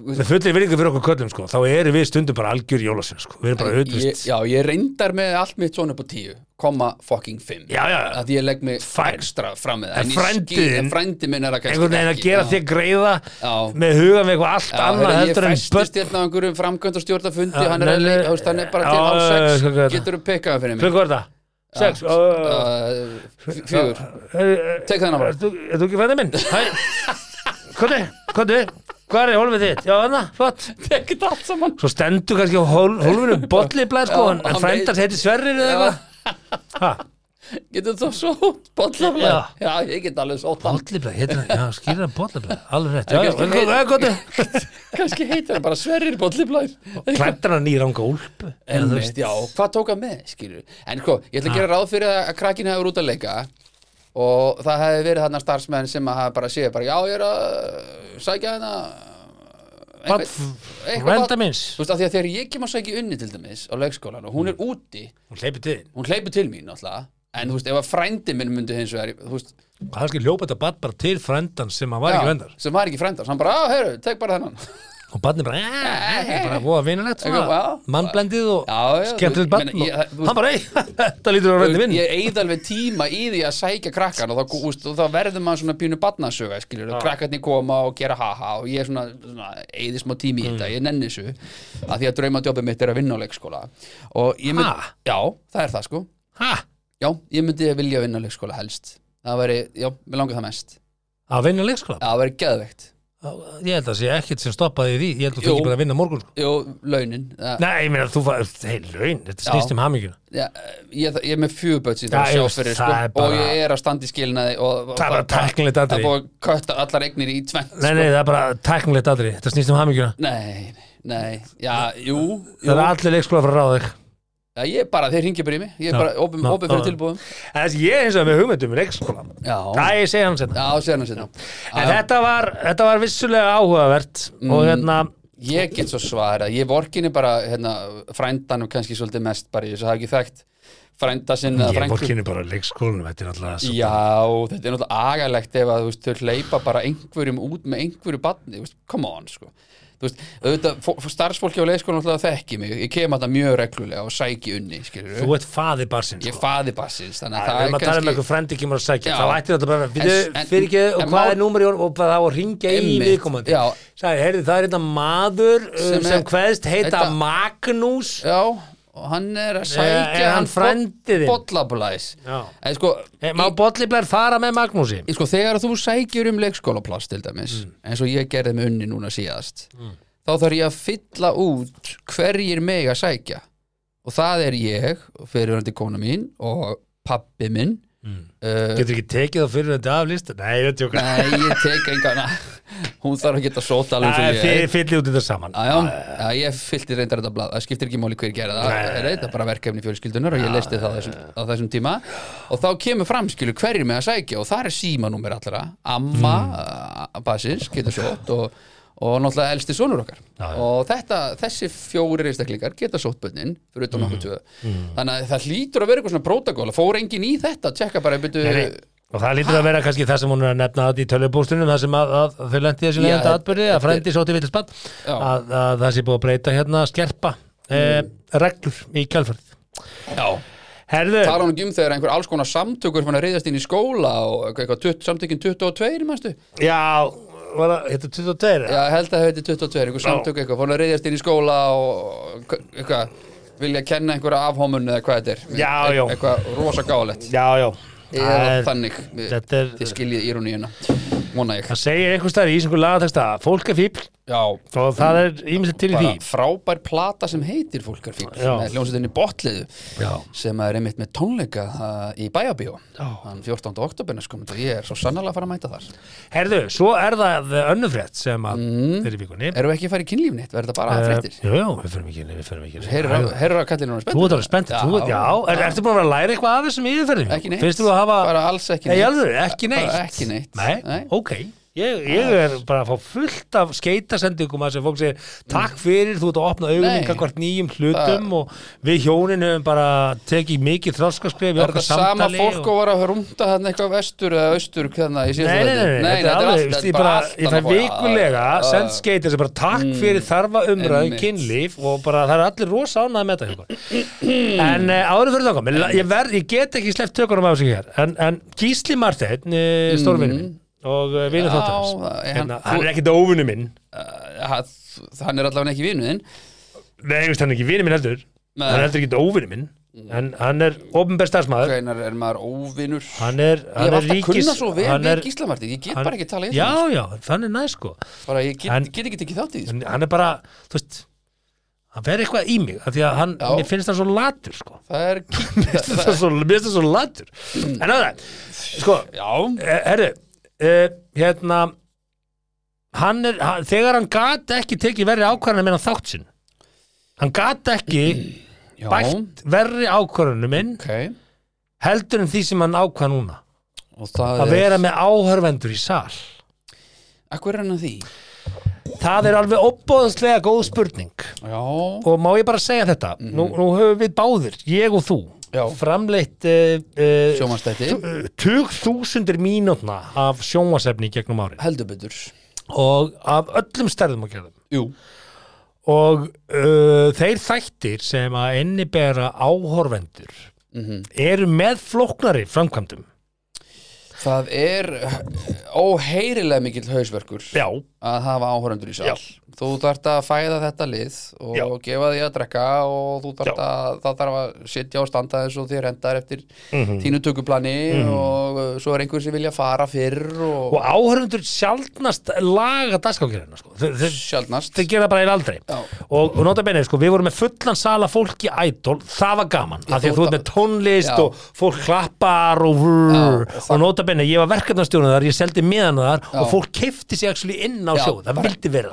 Með fullir virðingu fyrir okkur köllum sko, þá erum við stundum bara algjör jólasinn sko. Við erum bara auðvist Já, ég reyndar með allt mitt svona upp á tíu Komma fucking fimm Já, já, já. Að ég legg mig Fæn. ekstra fram með það En en Frændi minn er að einhvern veginn að gera þig greiða með huga með eitthvað allt annað ég festist hérna á einhverjum framkvæmt og stjórnafundi hann, er er bara til já, á já, sex já, hvað er það? getur þú pekkaði fyrir mig Hvað er það? Sex? Fjögur Tek þennan bara. Ert þú ekki fæðið minn? Hæ? Hvað er hólfið þitt? Já, þarna, flott. Tekið allt saman. Svo stendur kannski á hól, hólfinu (laughs) bolliblæð sko, Já, en- hann frændars heiti Sverrir eða eitthvað? Ha? Getur þú sótt bollablæð? Já. Já, ég get alveg sótt hann Bolliblæð, heitir hann, já, skýrir hann bolliblæð Alveg rétt, (laughs) já, já, vel heita- gott, (laughs) Kannski heitir hann bara Sverrir bollablæð Klættar hann í ranga úlpu En þú veist, já, hvað tók hann með, skilur En sko, ég ætla að gera ráð fyrir að krakkin hefur út að leika og það hefði verið þarna starfsmenn sem að hafa bara séð bara, já, ég er að sækja hérna barn- minns. Þú veist, af því að þegar ég kem að sækja unni til dæmis á leikskólan og hún er úti Hún hleypir til þín. hún hleypur til mín alltaf en þú veist, ef að frændi minn myndi hins vegar þú veist, Hvað skal hljópa þetta barn bara til frændan sem hann var ekki já, vendar sem var ekki frændar, hann bara, á, heyrðu, tek bara þennan og barnið bara, ja, bara voða vinulegt Já. svona, mannblendið og skemmtilegt barn og hann bara, ei, (laughs) þetta lítur að rændi minn. ég eigð alveg tíma í því að sækja krakkan og þá, úst, og þá verður maður svona pínu badnasöga skilur, og krakkarnir koma og gera haha og ég er svona, svona eigði smá tími í Mm. þetta, ég nenni þessu að því að draumadjópið mitt er að vinna á leikskóla. Og ég mynd, Ha? já, það er það sko. Ha, já, ég myndi vilja vinna á leikskóla helst. Það væri, já, mér langar það mest. Að vinna leikskóla Já, það ég held að sé ekkert sem stoppaði því. Ég held að þú ekki bara að vinna morgun sko. Jú, launin það- nei, ég meina, þú var, hei, laun þetta Já. snýst um haminguna Já, ég, ég er með fjöguböts í Já, það fyrir það sko, er bara- og ég er að standa í skilnaði og, og það er bara tæknilegt það er aðri búið að kötta allar eignir í tvent nei, nei, það er bara tæknilegt aðri þetta snýst um haminguna Nei, nei, já, jú, það er jú. allir leikskóla frá þig Já, ég er bara, þeir ringi bara í mig. Ég er bara opið fyrir tilbúðum en þess ég er eins og með hugmyndum í leikskóla Já, það ég segja hann setna já, sér hann sér en þetta var, þetta var vissulega áhugavert Mm. og hérna Ég get svo svarað, ég vorkinni bara hérna, frændanum kannski svolítið mest bara að það ekki þekkt frænda sinn eða ég frænku. vorkinni bara leikskólanum þetta er alltaf svo Já, þetta er náttúrulega agalegt ef að þú veist, þau hleypa bara einhverjum út með einhverju badni, come on sko. Þú veist, auðvitað, fó- starfsfólki á leikskólan náttúrulega þekki mig, ég kem það mjög reglulega og sæki unni, skilur þú ert faði barsinn ég sko. faði bassins, þannig að Það er er maður að tala um kannski eitthvað frendi kemur að sækja þá ætti þetta bara, fyrir, ekki og hvað er númer í orð og það á að ringja í viðkomandi? það er þetta maður sem, er- kveðst heita Magnús. Já, og hann er að sækja er hann frændi þinn? bollablæs. Sko, má Bollibler fara með Magnúsi? Sko þegar þú sækjur um leikskólaplass til dæmis, Mm. eins og ég gerði með unni núna síðast þá þarf ég að fylla út hverjir meg að sækja. Og það er ég, fyrirhandi kona mín og pappi minn Mm. uh, getur ekki tekið það fyrir þetta af lista? Nei, þetta er tjóka Nei, ég tek engana hún þarf að geta sót alveg sem ég. er fyllir út þetta saman. Já, já, ég fyllti reyndar þetta blað. Það skiptir ekki máli hver gera það. Það er bara verkefni fjölskyldunar og ég leisti það á þessum, á þessum tíma. Og þá kemur fram skilu hverjir með að sækja? Og það er símanúmer allra. Amma, mm. Basins, getur sótt og, og náttúrulega elsti sonur okkar. Já, og þetta, þessi fjóri einstaklingar geta sótt bönnin fyrir utan okkur tvö. Þannig að það hlýtur að vera eitthvað svona prótokól. Fór engin í þetta, tjekka bara byrju, Nei, nei. og það lítur að vera kannski það sem hún er að nefna í tölvupóstunum það sem að, að þau lendi þessu Já, leiðandi atbyrði að er- frendi sóti vitilspann Já. að, að það sé búið að breyta hérna skerpa eh, reglur í kjálfarið já. Herðu, tala hann um þegar einhver alls konar samtökur fann að reyðast inn í skóla og eitthvað, eitthvað samtökin 22, mannstu? já, var þetta er 22 Já, held að það heiti 22, einhver samtök eitthvað. Fann að reyðast inn í skóla og eitthvað, vilja kenna einhverja afhómun eða hvað þetta er. Já, já. Eitthvað rosa gáleitt já, já. Eða Það er- þannig, þið skiljið íróníuna Vona ég. Það segir einhvers staðar í íslengu lagateksta fólk er fíbl Já, og það er ímyndið til því. frábær plata sem heitir Já. með hljómsveitinni Botliðu já, sem er einmitt með tónleika uh, í Bæjabíó Já. þann 14. oktober og ég er svo sannlega að fara að mæta þar. Herðu, svo er það önnufrétt sem að Mm. er í vikunni. Erum við ekki að fara í kynlífnitt, verður þetta bara Eh, fréttir? jú, jú, við fyrir ekki við fyrir ekki Herra að kallinu Þú ert alveg spennt, þú ert, já, er, ertu búin að vera að læra eitthvað af þessum yfirferðum? Ekki neitt. Finnst þú að hafa, Bara alls ekki Nei, neitt ég, ég er bara að fá fullt af skeitasendingum að sem fólk segir, takk fyrir, þú ert að opna augunum Nei. hvert nýjum hlutum og við hjónin höfum bara tekið mikið þróskaskref í Er þetta sama fólk og var að rúnda þarna eitthvað vestur eða austur síðasta Nei, nei, nei, nei, þetta er allt- ég fæ vikulega send já. skeitir sem bara takk fyrir þarfa umræðu Einmitt. kynlíf og bara það er allir rosa ánægð með þetta en uh, áður fyrir ég, verð, ég get ekki sleppt tökunum á sig hér. En, Gísli Marteinn uh, stórvinni og uh, vinur Já, þáttans það- hérna, hann- hann er ekkit óvinni minn. Uh, hann- Hann er allavega ekki vinuðinn nei, veist, hann er ekki vinni minn heldur. Nei. hann er heldur ekkit óvinni minn. En hann er ofnbær starfsmæður Hvenær er maður óvinur? Hann er, Ég hann hef er alltaf ríkis kunnað svo vel hann við er, Gíslamarti Ég get hann- bara ekki að tala já, þessu já, hann er næ sko. Bara ég get, Hann- get ekki tekið þátt í þessu en hann er bara, þú veist hann fer eitthvað í mig af því að hann, Já. mér finnst það svo latur sko. Það er (laughs) mér finnst það svo, latur. En það, sko Já, eh, herru uh, hérna hann er, hann, þegar hann gat ekki tekið verri ákvarðanum minn á þátt sinn. Hann gat ekki já. bætt verri ákvarðanum minn Ok. heldur en því sem hann ákvað núna. Að er vera með áhörvendur í sal. Akkur er hann að því? það er alveg opbóðslega góð spurning. Já. Og má ég bara segja þetta? Nú, nú höfum við báðir, ég og þú Já. framleitt uh, uh, Sjómanstætti tug þúsundir mínútna af sjónvasefni í gegnum ári Heldur betur. Og af öllum stærðum og gerðum. Jú. Og uh, þeir þættir sem að innibera áhorvendur Mhm. eru með flóknari framkvæmdum. Það er óheyrilega mikill hausverkur já, að hafa áhörandur í sal. Já. Þú þarft að fæða þetta lið og Já. gefa því að drekka og þú þarft Já. að, það þarf að sitja og standa eins og þér hendar eftir Mhm. þínu tökuplani og uh, svo er einhver sem vilja fara fyrr og, og áhorvendur sjaldnast laga dagskákirina sko. sjálfnast þeir gera bara eða aldrei Já. og, og nota benið, sko, við vorum með fullan sala fólki ædol, það var gaman af því að þú ert með tónlist Já. og fólk klappar og, Já, og, nota benið, ég var verkefnastjónu þar ég seldi miðan þar og fólk keifti sig inn á sjóð, það bara- vildi vera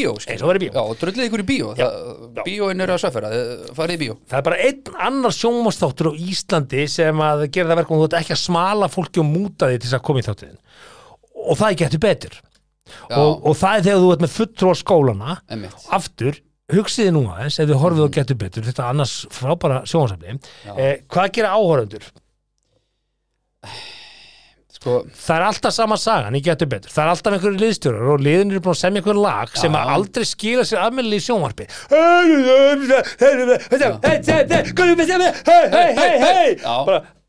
bíó. Eins og fara í bíó. Já, og drullið ykkur í bíó Já. Já. Bíóin eru að söfera, farið í bíó það er bara einn annar sjónvastáttur á Íslandi sem að gera það verkum þú ert ekki að smala fólki og múta því til þess að koma í þáttiðin og það getur betur og, og það er þegar þú ert með fulltrúar skólana einmitt aftur, hugsiði nú aðeins ef þið horfið og getur betur, þetta annars frábæra sjónvarsefni, Já. eh, hvað gera áhorfundur? Sko, Það er alltaf sama sagan, ég getur betur það er alltaf einhverju liðstjórar og liðin eru búin að semja einhver lag sem að aldrei skila sér aðmennilega í sjónvarpi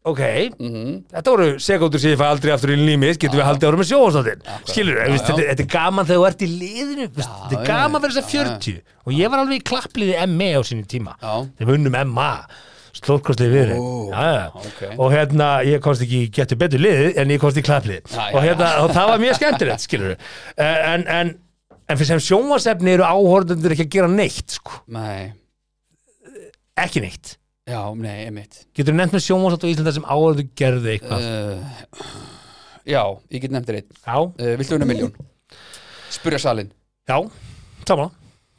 ok mhm, þetta voru sekundur sem ég fæ aldrei aftur í límið getum við haldið ára með sjónvarsnáttin skilur þú, þetta, er gaman þegar þú ert í liðinu þetta er gaman fyrir þess að 40 og ég var alveg í klappliði ME á sínum tíma þegar við unnum MA stórkostlega við Ó, já, já. ok. og hérna ég komst ekki getur betur liðið en ég komst í já, og, hérna, og það var mjög skemmtilegt skilur en, en, en fyrir sem sjónvarsefni eru áhorðundur ekki að gera neitt sko. nei. Ekki neitt. Já, nei, einmitt. Getur nefnt með sjónvarsefni á Íslanda sem áhorðundur gerðu eitthvað? Uh, Já, ég get nefndir einn. Já, uh, Viltu unna miljón? Spurja salin já, saman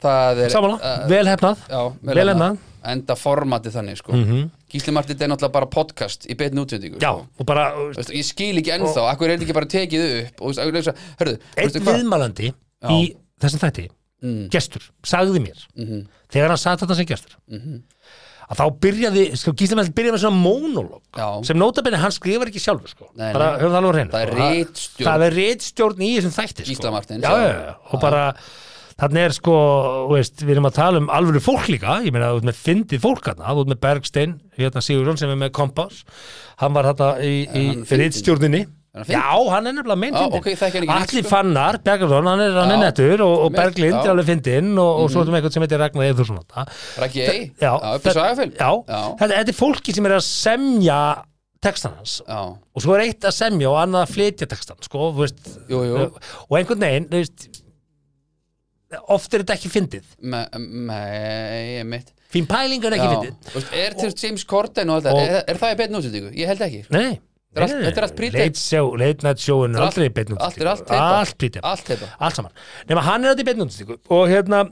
Það er Samanlega, uh, vel hefnað Já, vel hefnað Enda formatið þannig, sko Mhm. Gísli Martin er náttúrulega bara podcast í beinni útsendingu Já, sko. og bara Veist, Ég skil ekki ennþá, akkur er þetta ekki bara tekið upp og hörðu, veistu hvað? viðmælandi í þessum þætti, Mm, gestur, sagði mér mhm, þegar hann satt þetta sem gestur mhm. að þá byrjaði, sko Gísli Mælt byrjaði með svona mónolog Já, sem notabenni hann skrifar ekki sjálfur sko. Nei, bara höfum það alveg á hreinu það er er reitstjórn í þessum þætti sko. Gísla Martins, og bara þannig er sko, veist, við erum að tala um alvöru fólk líka, ég meina, þú ert með fyndið fólk hann, þú ert með Bergstein, hérna Sigurðsson sem er með Kompass, hann var hérna í, í fyndinn? já, hann er nefnilega meint Já, fyndinn ok, þekki hann ekki. Neitt, Atli sko. Fannar, Bergarsson, hann er, hann er nettur og, og Berglind. Mhm. er alveg fyndinn og, og svo erum við eitthvað sem heitir Ragnar Eðursson Raggi Ei, já, já, upp í Sagafell já, Þetta, er fólki sem er að semja textan hans. Og svo er eitt að semja og annað að flytja textan sko, og einhvern veginn þú veist, oft er þetta ekki fyndið. Nei, einmitt. Fín pæling er ekki fyndið. Er til James Corden og allt það, Og- er, er það í beinni útsendingu? Ég held ekki. Nei, Þetta er allt- pre-taped. late, night show er aldrei allt- beinn allt er allt saman. Nema hann er þetta í beinnútistíku og hérna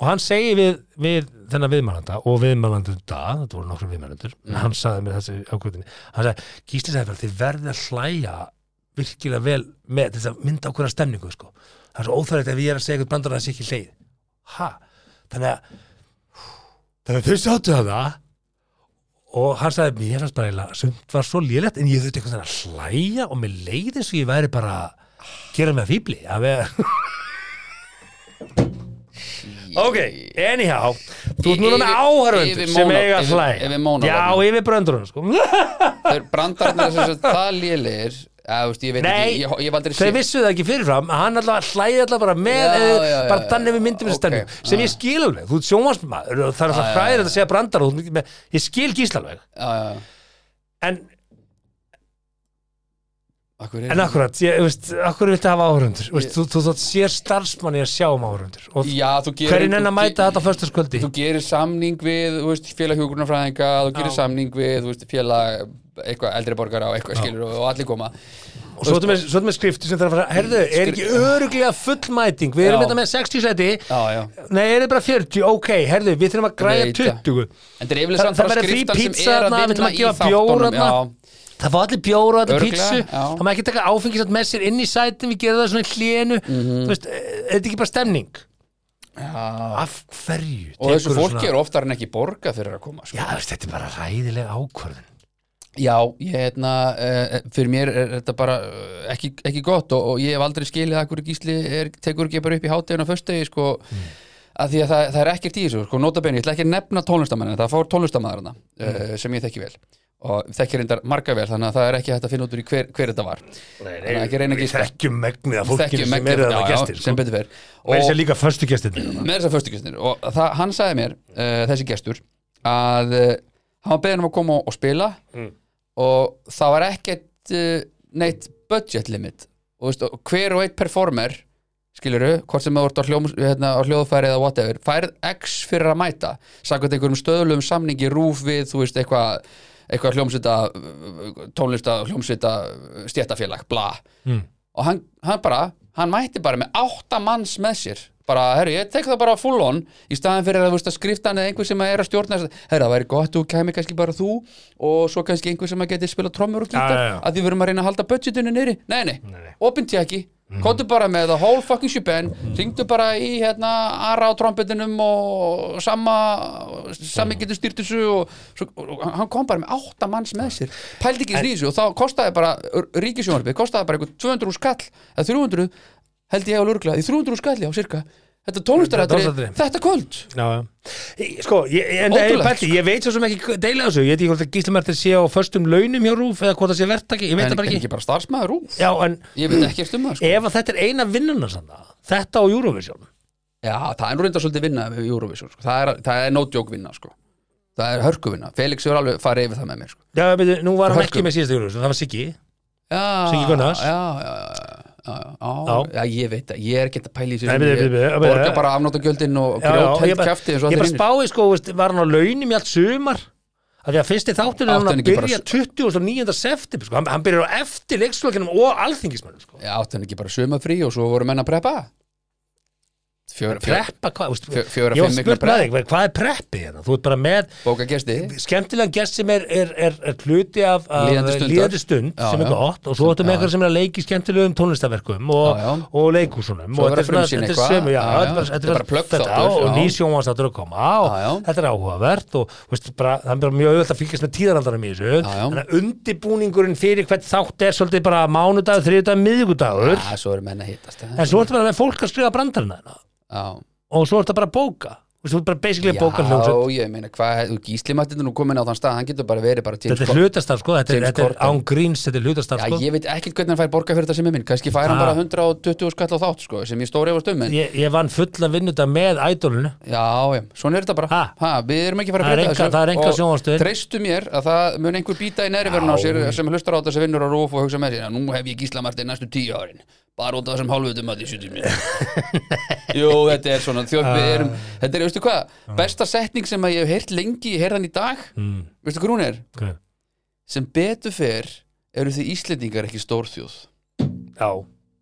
og hann segir við, við þennan viðmælanda og viðmælandur da, þetta voru nokkru viðmælandur Mm. hann sagði mér þessi ákvöldinni hann sagði, Gísli bara, þið verðið að hlæja virkilega vel með þess að mynda ákveðna stemningu sko. Það er svo óþægilegt ef ég er að segja eitthvað brandar að það sé ekki hleið ha, þannig að þannig að þau sáttu það og hann sagði, mér fannst bara eiginlega sumt var svo lélegt en ég þurfti eitthvað svona að hlæja og mér leið eins og ég væri bara að gera með fíbli að við Ok, anyhow Þú ert núna með yfir sem eiga að hlæja. Já, yfir bröndurinn sko. (laughs) Þeir brandarnir sem sagt það lélegir þú veist, ég veit Nei, ekki, ég, ég séð vissu það ekki fyrirfram að hann alltaf hlæði alltaf bara með Já, eða já, já, bara þannig við myndum þessu stemning sem já. ég skil alveg, þú ert sjónvarsmaður það er alltaf hræðir að segja brandar þú með, ég skil gísla alveg. Já, já, já. en Akkur En akkurat, ég, þú veist, akkur viltu hafa áhörundur þú, þú þátt sér starfsmanni að sjá um áhörundur og Já, þú gerir hverjum enn þú að mæta þetta fyrsta sköldi Þú gerir samning við, þú veist, félag hjúkurnarfræðinga þú gerir samning við, þú félag eitthvað eldri borgara og eitthvað skilur og, og allir koma. Og svo svo ertu með skrifti sem þarf að fara herðu, er ekki öruglega fullmæting? Við erum þetta með 60 seti Já, já. Nei, er þetta bara 40, ok, herðu, við þurfum að græja Veit það. 20 En er Það- það verður frí pizza er að þarna, við vinna að gefa bjór þáttunum þarna. Það fá allir bjóra, allir já. það má ekki taka áfengisat með sér inn í sætin við gerum það svona í hlénu. Mhm. veist, er þetta ekki bara stemning? Já. af hverju Og þessu fólki svona- er oftar en ekki borga fyrir að koma sko. já, þetta er bara ræðileg ákvörðun Já, ég hérna uh, fyrir mér er þetta bara uh, ekki, ekki gott og, og ég hef aldrei skilið að hverju gísli er, tekur ekki bara upp í háttegin á föstudegi sko, að því að það, það er ekkert í þessu sko, notabenni, ég ætla ekki að nefna tónlistamæðina það fór tónlistamæðurna uh, sem ég þekki vel og þekki reyndar marga vel þannig að það er ekki hægt að finna út úr í hver, hver þetta var. Að reyna að við þekkjum megnið af fólkinu sem eru já, það gestir sem sko. betur fer. Og þessi og líka föstu gestir með þessar föstukestinir og það, hann sagði mér uh, þessi gestur að hann var beðin um að koma og spila. Mm. Og það var ekkert uh, neitt budget limit. Og veist, og hver og eitt performer skiluru, hvort sem þú ert á, hérna, á hljóðfæri eða whatever, færð X fyrir að mæta, sagði einhverjum stöðlum samningi rúf við, þú veist, eitthvað eitthvað hljómsveita tónlista hljómsveita stjættafélag bla. Mm. og hann, hann bara, hann mætti bara með átta manns með sér bara, herru, ég tek það bara full on. Í staðin fyrir að, að skrifta hann eða einhver sem er að stjórna herru, það væri gott, þú kæmi kannski bara þú og svo kannski einhver sem að geti spila trommur og gítar, Já, já, já. að því við erum að reyna að halda budgetinu nýri, nei, nei, Nei, nei. opin tjekki Kóttu bara með the whole fucking shebang. Ringdu bara í hérna Ara á trompetinum og sama Sami getur styrt þessu og, svo, og hann kom bara með átta manns með sér. Pældi ekki þessu og þá kostaði bara Ríkisjónarbið, kostaði bara eitthvað 200 skall eða 300 held ég á lurgla í 300 skalli á cirka Þetta Tónlistaratri. þetta kvöld Já, já. Sko, ég, en, en, Ótrúlegt, pælti, ég veit svo sem ekki deila þessu Ég veit ekki hvort að gíslumertir sé á föstum launum hjá Rúf eða hvort það sé verktaki, ég veit það bara en ekki ekki bara starfsmæður ú Já, en Ég veit ekki um það sko. ef þetta er eina vinnuna sanna, þetta á Eurovision Já, það er nú reynda svolítið vinna við Eurovision sko. það, er, það er joke vinna sko. Það er hörku vinna Felix er alveg farið yfir það með mér sko. Já, beti, nú var hann ekki með síðasta Það Já, ég veit það, ég er ekki að pæla í þessu. Borga bara afnóttagjöldin og grjót held kæfti ég bara spái sko, var hann á launum í allt sumar að því að fyrsti þáttur er Átti hann að byrja 29. september sko. hann, byrjar á eftir leikslokinum og alþingismönnum sko. Já, áttu hann ekki bara sumafrí og svo voru menn að preppa Fjör, fjör, preppa hvað, veist, fjör, fjóra, ég var spurt með þig, hvað er preppi hérna? þú ert bara með Bóka gesti. skemmtilegan gest sem er, er, er, er hluti af, af Líðandi stund Já, sem er gott. Og svo ertu með eitthvað sem er að leiki skemmtilegum tónlistaverkum og, já. og leikúsunum og þetta er svona- og ný sjónvansáttur að koma. Og þetta er áhugavert og það er mjög auðvitað að fylgjast með tíðarandarum í þessu. Þannig að undibúningurinn fyrir hvert þátt er svolítið bara mánudag, að hittast en svo ertu bara með fólk að skrifa brandarinn og svo ertu bara að bóka. Þú ert bara basically að bóka hljómsveit. Já, ég meina, hvað, gíslimattinn nú komin á þann stað, hann getur bara verið bara til Þetta er hlutastarf sko, þetta er, James þetta er án gríns, þetta er hlutastarf Já, sko. ég veit ekkert hvernig hann fær borga fyrir þetta sem er minn. Kannski fær hann Ah. bara 120 skall á þátt sko, sem ég stóri efast um en ég, ég vann fulla vinnuta með ædolinu Já, já, svona er þetta bara. Ha? ha, Við erum ekki Það að er breyta enga- það er enga og sjónvarpsstöðin. treystu mér að það mun einhver býta í neðri verðin á Já. sér sem hlustar á þetta sem vinnur á rúf og hugsa með sér að nú hef ég gísla Martin næstu tíu árin bara út af þessum hálfutum að því 70 minn Jú, þetta er svona þjóð, við erum, þetta er, veistu hvað? Besta setning sem að ég hef heyrt lengi ég heyrði hann í dag, mm. veistu hvað hún er? Okay. sem betur fer eru þið Íslendingar ekki stórþjóð. Já,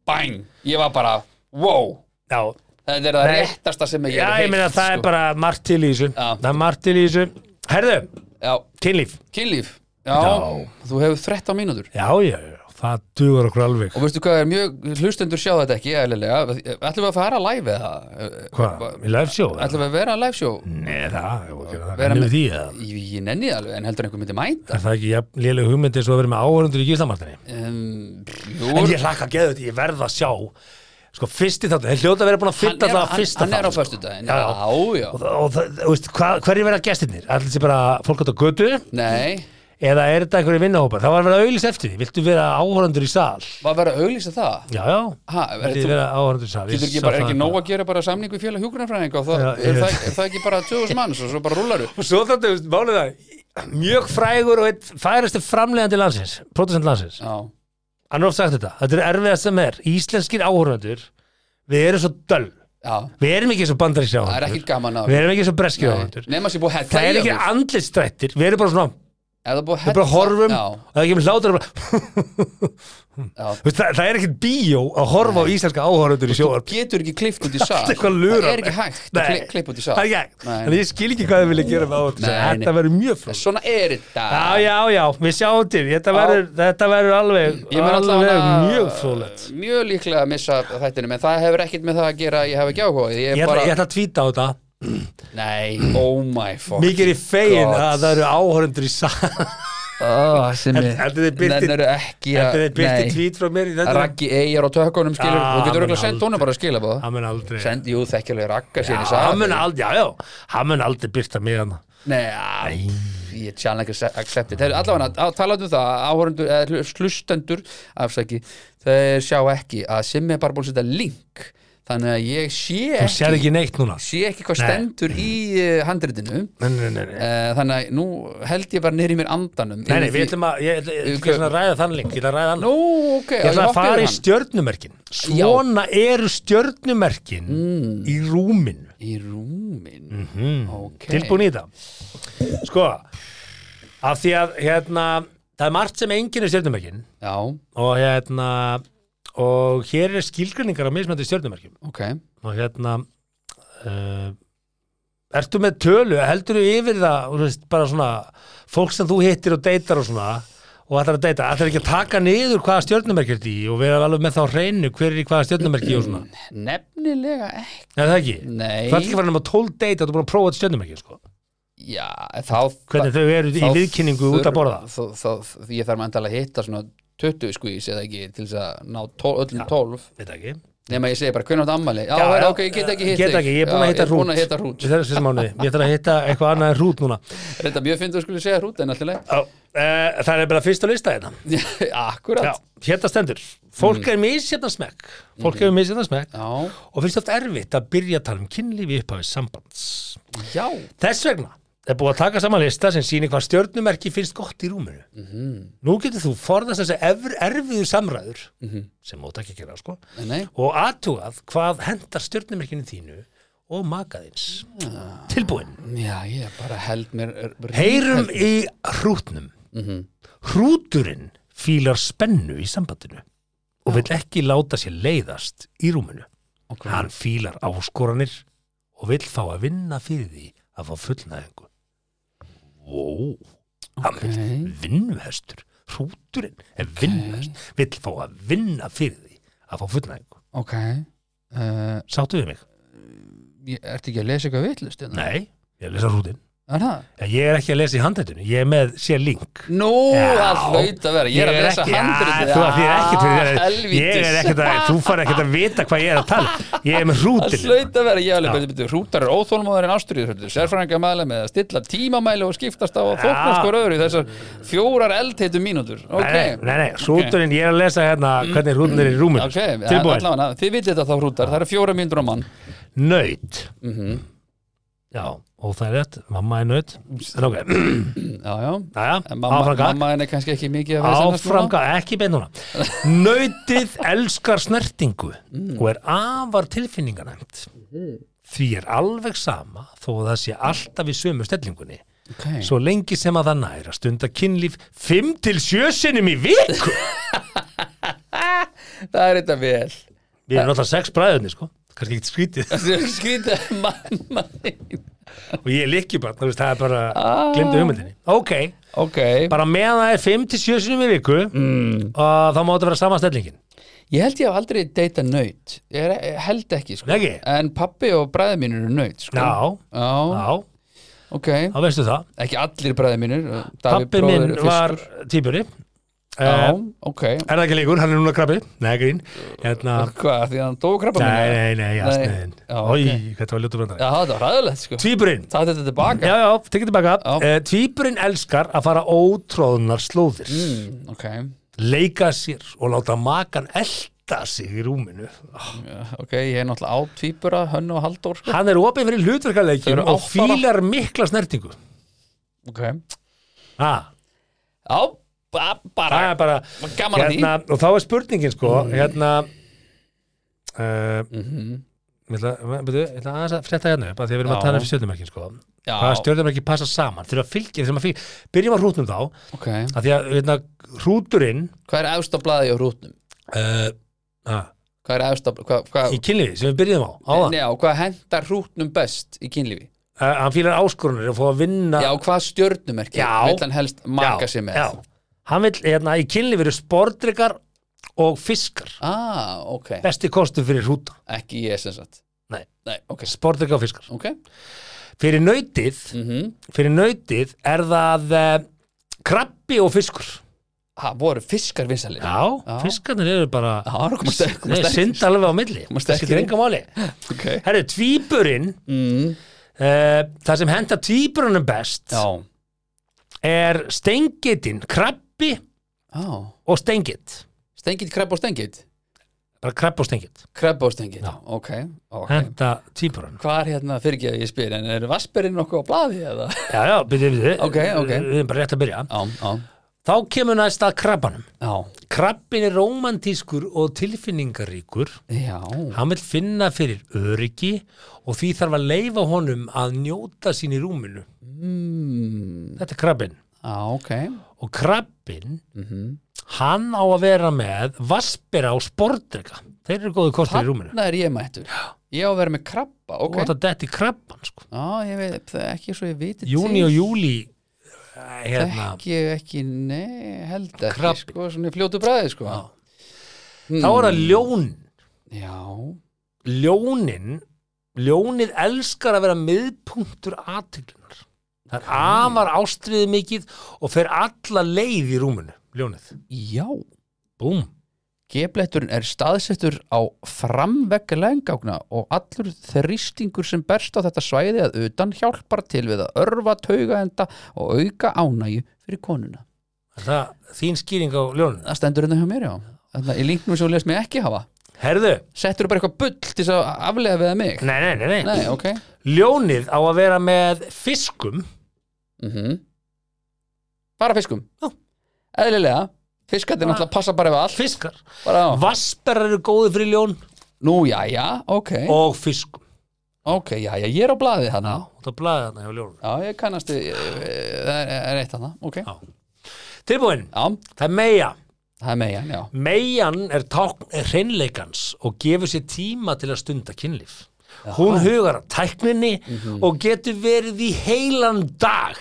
Bang, ég var bara, wow. Já. Þetta er það Nei. réttasta sem ég Já, hef ég meina það er bara margt til í þessu. Já. Það er margt til í þessu. Herðu, Já, kynlíf. Kynlíf. Já, Já. þú hefur 13 mínútur. Já, já, já, það dugur okkur alveg. Og veistu hvað er mjög, hlustendur sjá þetta ekki eðlilega, ætlum við að fara live eða? Hvað, í live show? Ætlum við að vera live show? Nei, það, að það Nefnum með- því að Ég, nenni alveg, en heldur einhver myndi mæta? Er það ekki jafn léleg hugmyndi og að vera með áhörundur í gíslamartinni? um, En ég hlakka að geða þetta, ég verð að sjá. Sko, fyrsti þáttu, þeir hljóta að vera búin að er, það hann, fyrsta hann er á sko. föstudaginn. Já, já. já, og, og það, þú veist, hva, hverju verða gestirnir? Allir sé bara fólk átt á götu? Nei, eða er þetta einhverju vinnahópar? Það var að vera auðlýs eftir því, viltu vera áhörundur í sal? var að auglýsa það? Já, já, Ha, er viltu þú, vera áhörundur í sal? getur ekki bara, er ekki nóg að gera bara samning við félag hjúgrunarfræðinga og það, Já, er, ég- það, er það ekki bara 2000 manns og svo bara rúlaru Og svo þetta, veist, málið það Mjög frægur og einn færastu framlegandi landsins Protestant landsins. Já, hann er oft sagt þetta, þetta er erfiðast sem er. Íslenskir áhörnendur við erum svo döll, Já, við erum ekki svo bandarískir það er áhörnendur ekki gaman að við erum ekki svo breskir áhörnendur Nefna sér búið að það er hella ekki í okkur. andlitstrættir, við erum bara svona það er bara horfum það er ekki með hlátur Þú það, er ekkert bíó að horfa á íslenska áhörnendur í Þú sjóarp getur ekki klift út í (laughs) lurar. Það er ekki hægt að kli- klippa út í. Nei. en ég skil ekki hvað þið vilja gera með nei. þetta verður mjög flott. Svona er þetta. Já, já, já, við sjáum til. Þetta verður, þetta alveg, mjög frólægt Mjög líklega að missa þættinu En það hefur ekkert með það að gera Ég hef ekki áhuga Ég Ég ætla, bara ég ætla að tvíta á þetta Nei, oh my fucking Mikið er í fegin God. að það eru áhörundur í sal oh, sem birti- Nennirðu ekki að Þetta er byrti Nei. tvít frá mér í þetta Raggi eigjar á tökunum skilur Ah, Þú getur örugglega mun sendt honum bara að skila búða Hann mun aldrei Send, jú, þekkjulega ragga sín í sal. hann mun aldrei, já, já. Hann mun aldrei byrta mig hann Nei, já, ég er sjálf ekki accepted Þeir allavega að tala um það áhörundur, eða hlustendur afsaki, þeir sjá ekki að Simmi er bara búin að setja link þannig að ég sé ekki ekki neitt núna. sé ekki hvað Nei. stendur í uh, handritinu. Nei, nei, nei, nei. uh, þannig að nú held ég bara nýri mér andanum. Nei, nei, við ætlum að, ég svona að ræða þann link, ég ætla að ræða hann Nú, ok, Ég ætla að hoppa fara í stjörnumerkin. Svona eru stjörnumerkin Mm. í rúminu. Í rúmin mm. Ok. Tilbúin í þetta Sko, af því að hérna, það er margt sem enginn er stjörnumerkin. Já, og hérna og hér er skilgrinningar á mismændi stjörnumerkjum. Ok. Og hérna uh, ertu með tölu, heldur þú yfir það veist, bara svona fólk sem þú hittir og deytar og svona og ætlar að deyta, ætlar ekki að taka niður hvaða stjörnumerki er þetta í og vera alveg með þá hreinu hver er í hvaða stjörnumerki og svona? Nefnilega ekki. Nei, það ekki, Nei, þú ætlar ekki að fara nema 12 deyta og þú bara að prófa þetta stjörnumerki sko. já, þá hvernig þau eru í viðkynningu út að borða. þá, þá, ég þarf að hitta svona 20 skvís eða ekki til þess að ná tól, öllum 12 Veit það ekki. Nema ég segi bara hvernig átt ammali já, Já, ok, ég get ekki hitt get ekki, ég er búin að hitta er hrút. hitta hrút Við þessi mánuði, ég ætla að hitta eitthvað annað en hrút núna. Reynda mjög fyndi að skulle segja hrút en alltaf Já, uh, Það er bara fyrst á lista þetta leið (laughs) akkurat. Hérna stendur. Fólk er misjætna smekk. Fólk hefur misjætna smekk. Já, og finnst oft erfitt að byrja að tala um kynlífi upphafið sambands. Já, Þess vegna er búið að taka saman lista sem sýnir hvað stjörnumerki finnst gott í rúminu Nú getur þú forðast þessi erf, erfiðu samræður sem mót ekki að gera sko nei, nei. og aðtugað hvað hendar stjörnumerkinu þínu og makaðins Tilbúin. Já, ég bara held mér Heyrum í hrútnum. Mhm. Hrúturinn fílar spennu í sambandinu og vill ekki láta sér leiðast í rúminu okay. Hann fílar áskoranir og vill fá að vinna fyrir því að fá fullnæðingu. Wow, hann Ok. vill vinnuhestur. Hrúturinn er vinnuhest, vill fá að vinna fyrir því að fá fullnæðingu. ok uh, Sáttu við mig? ég, ertu ekki að lesa eitthvað vitlust Nei, ég lesa hrútinn. Er það? Ég er ekki að lesa í handrættinu, ég er með sér link. Nú, það hlaut að vera, ég er að lesa er helvítis. Ég er ekkert að, þú fara ekkert að vita hvað ég er að tala. Ég er með Það hrútin hlaut að vera, ég alveg Já. betur betur. Hrútar er óþólmóður en ástriður Sérfræðinga með að stilla tímamæli og skiptast á að þóknast hver öðru í þessar fjórar eldheitu mínútur. Nei, nei, nei, nei, hrúturinn, ég er að lesa hérna hvernig hrútin er í rúminu. Þið vitið þetta þá hrútar. Það Mhm. Er rétt, mamma er nöyt En ok, Já, já. Næja, En mamma, henni kannski ekki mikið. Áframgak, ekki beint núna. (laughs) Nöytið elskar snertingu Mm. og er afar tilfinninganæmt. Því er alveg sama þó að það sé alltaf í sömu stellingunni. Okay. Svo lengi sem að það nær að stunda kynlíf 5 til 7 sinnum í viku. (laughs) Það er þetta vel. Við erum náttúrulega sex bræðunni, sko kannski ekkert skrítið. (laughs) Skrítið (laughs) mamma og ég er likki bara, það er bara Ah. glemdu hugmyndinni. Ok, Ok, bara meðan það er 5 til 7 sinnum í viku mm. og þá máttu vera sama stellingin. Ég held ég hef aldrei deyta nöyt Ég held ekki sko. Ekki? En pappi og bræði mínur eru nöyt sko. Já, Já, ok. Þá veistu það. Ekki allir bræði Davíð Pappi er var týpuri Já, uh, ok. Er það ekki leikur, hann er núna krabbi. Nei, grín. Hérna, Hvað, því hann dói krabba Nei, minna? nei, nei, jasniðin Já, Ói, það var ljótu brandari. Já, það var ræðilegt sko. Tvíburinn. Það þetta tilbaka. Já, já, tekið tilbaka. Uh, Tvíburinn elskar að fara ótróðunar slóðir. Mm, Ok, Leika sér og láta makan elda sig í rúminu. Já, ok, ég er náttúrulega á tvíbura Hönnu og Halldór sko. Hann er opið fyrir hlutverkaleikjum og fílar mikla snertingu. Ok. Ah, Já, bara, bara að hérna, og þá er spurningin sko hérna uh, því Mhm. ég ætla, aðeins að frétta hérna upp að því að við erum Já. að tala um stjórnumerkin sko Já, hvaða stjórnumerki passa saman þurfa að fylgja þessum að fylgja byrjum á hrútnum þá ok að því að hérna, hrúturinn Hvað er efst á blaði á rútnum? uh, uh, Hvað er á hvað, hvað, í kynliði sem við byrjum á áðan Nei, og hvað hendar hrútnum best í kynlífi? uh, hann fýlar áskorunir að fá að vinna Já, hvað stjörnumerki Já. vill hann helst maka sig með? Hann vil, hérna, í kynliði eru sportryggar og fiskar. Ah, ok, besti kostu fyrir hrúta. Ekki ég sem sagt. Nei. Nei, ok, sportryggar og fiskar. Ok. Fyrir nautið mm fyrir nautið er það uh, krabbi og fiskur. Ha, voru fiskar vinsalir? já, Já. fiskarnir eru bara það synd alveg á milli. Það inn. enga máli. (laughs) Ok. Herri, tvíburinn mm. uh, það sem henda tvíburunum best Já, er stengitinn, krabbi já og stengit. Stengið, krepp og stengið bara krabbi og stengit. Krepp og stengið, Já. ok, ok. Henda tvíburunum. Hvað er hérna fyrir að ég spyr En er vassberinn nokkuð á blaði eða? já, já, byrju, byrju Ok, ok. við erum bara rétt að byrja. Já, þá kemur næst að krabbanum. Já. Krabbin er romantískur og tilfinningaríkur. Já, hann vil finna fyrir öryggi og því þarf að leifa honum að njóta sín í rúminu. Mm, þetta er krabbin já, ok. Og krabbin mm hann á að vera með vaspera og sportrega þeir eru góðu kostir í rúminu. Þarna er ég mættur. Ég á að vera með krabba, og ok þetta detti krabban sko. Ég veit það er ekki svo ég viti júni og júli eh, hérna, Þekki ég ekki, nei, held ekki sko, svona fljótu bræði sko. Já. mm. þá er það ljón Já, ljónin ljónið elskar að vera miðpunktur aðtiklunar það er afar ástriðið mikið og fer alla leið í rúminu ljónið, já búm Gebletturinn er staðsettur á framvegg lengákna og allur þrýstingur sem berst á þetta svæði að utan hjálpar til við að örfa taugaenda og auka ánægju fyrir konuna. er það þín skýring á ljóninu Það stendur hérna hjá mér, já. Þannig að í linknum sem þú les mig ekki hafa. herðu, Settur bara eitthvað bull til að aflega við mig? nei, nei, nei, nei. Nei, ok. ljónið á að vera með fiskum Mm Bara fiskum? Já. Eðlilega. Fiskarnir Bara- náttúrulega passa bara við allt. fiskar, Bara á. vasperar eru góði fyrir ljón Nú, já, já, ok. og fiskum Ok, já, já, ég er á blaðið hana. og það blæði þarna hjá ljónum Já, ég kannast við, eh, það er, er eitt hana, ok. Já. tilbúin, Já, það er meia það er megin, já. Meian er tákn hreinleikans og gefur sér tíma til að stunda kynlíf. Hún hugar að tækninni og getur verið í heilan dag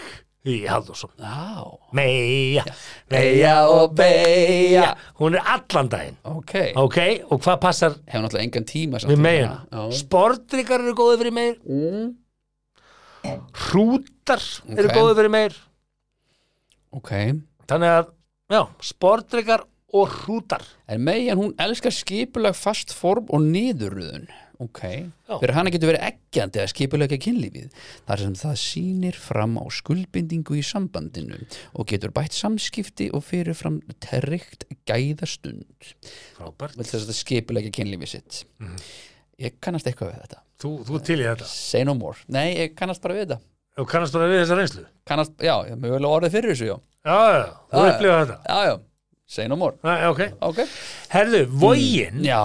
í Haldursson. Meia, Meja og beygja. Hún er allan daginn. ok. Ok, og hvað passar Hefur náttúrulega engan tíma við meina? hana. Já. Sportrykar eru góðið fyrir meir. Mm. Hrútar eru Ok. góðið fyrir meir. Þannig að, já, sportrykar og hrútar. En megin hún elskar skipulag fast form og niðurröðun. Ok. Já. Fyrir hana getur verið eggjandi að skipulega kynlífið. Þar sem það sýnir fram á skuldbindingu í sambandinu og getur bætt samskipti og fyrir fram tryggt gæðastund. Frábært. Vill þess að skipulega kynlífið sitt. Ég kannast eitthvað við þetta. Þú, þú til í þetta. Say no more. Nei, ég kannast bara við þetta. Þú kannast bara við þessa reynslu. Kannast, já, hef mögulega orðið fyrir þessu, já. Já, já, þú upplifað þetta. Já, já. Say no more. Nei, ok. Ok. Herðu, vogin, Já.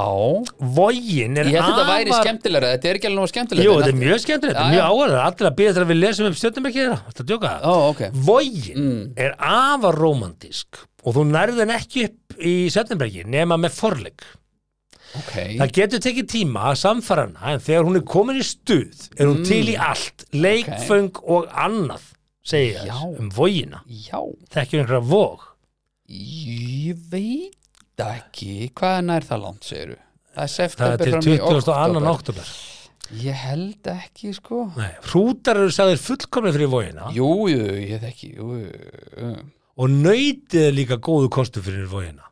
vogin er Ég held að þetta væri skemmtilega. Þetta er ekki alveg skemmtilega. Jú, þetta er mjög skemmtilegt, Já, mjög já. áhverð Allir að býða til að við lesum upp stjórnum ekki þeirra Þetta djóka það Ó, ok. Vogin Mm. er afar rómantísk og þú nærði henn ekki upp í Sötnumbergi nema með forleik Ok. Það getur tekið tíma að samfara hana en þegar hún er komin í stuð er hún til í allt, leikföng og annað, þess, um vogina Já. Þekkjum einhverja vog Ég veit ekki. Hvað nær það langt, segiru? Það er til fram í 22. oktober. Ég held ekki, sko. Nei, Hrútar eru sagðir fullkomlega fyrir vogina Jú, jú, ég þekki. Jú, jú, jú. og nautið er líka góðu kostu fyrir vogina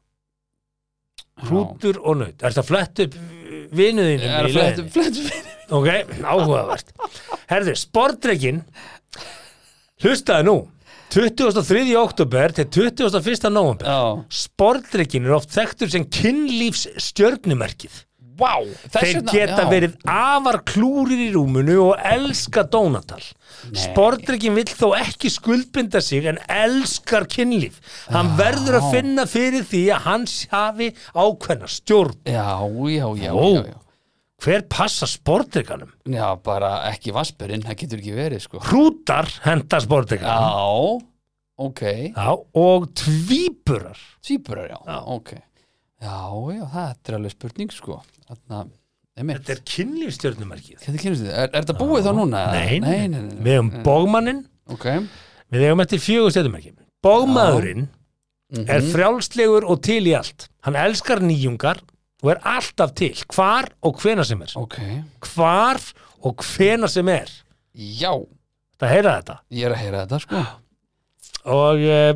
Hrútur og naut Er það flett upp vinuðinum Það er í flett, leiðinni? flett, Ok, áhugavert Herðu, sportreikin Hlustaði nú 23. oktober til 21. november Já. Sportreikin er oft þekktur sem kynlífs stjörnumerkið þess Þeir geta já. verið afar klúrir í rúmunu og elska Dónatal Sportreikin vill þó ekki skuldbinda sig en elskar kynlíf Hann verður að finna fyrir því að hann hafi ákveðna stjórn Já, já, já, já, já Hver passa sportreikanum? Já, bara ekki vassberinn, það getur ekki verið sko. Hrútar henda sportreikanum Já, ok. Já, og tvíburar. Tvíburar, já, ok. Já, já, það er alveg spurning sko. Þarna, Þetta er kynlífstjörnumerkið Hvernig kynast þið? Er, er þetta búið þá núna? Nei, nei, nei, nei, Við hefum bógmannin Ok. Við hefum eftir fjögur stjörnumerki. Bógmaðurinn Mhm. er frjálslegur og til í allt. Hann elskar nýjungar og er alltaf til Hvar og hvena sem er. Ok. Hvar og hvena sem er. Já, Það heyra þetta? Ég er að heyra þetta sko. (gasps) Og uh,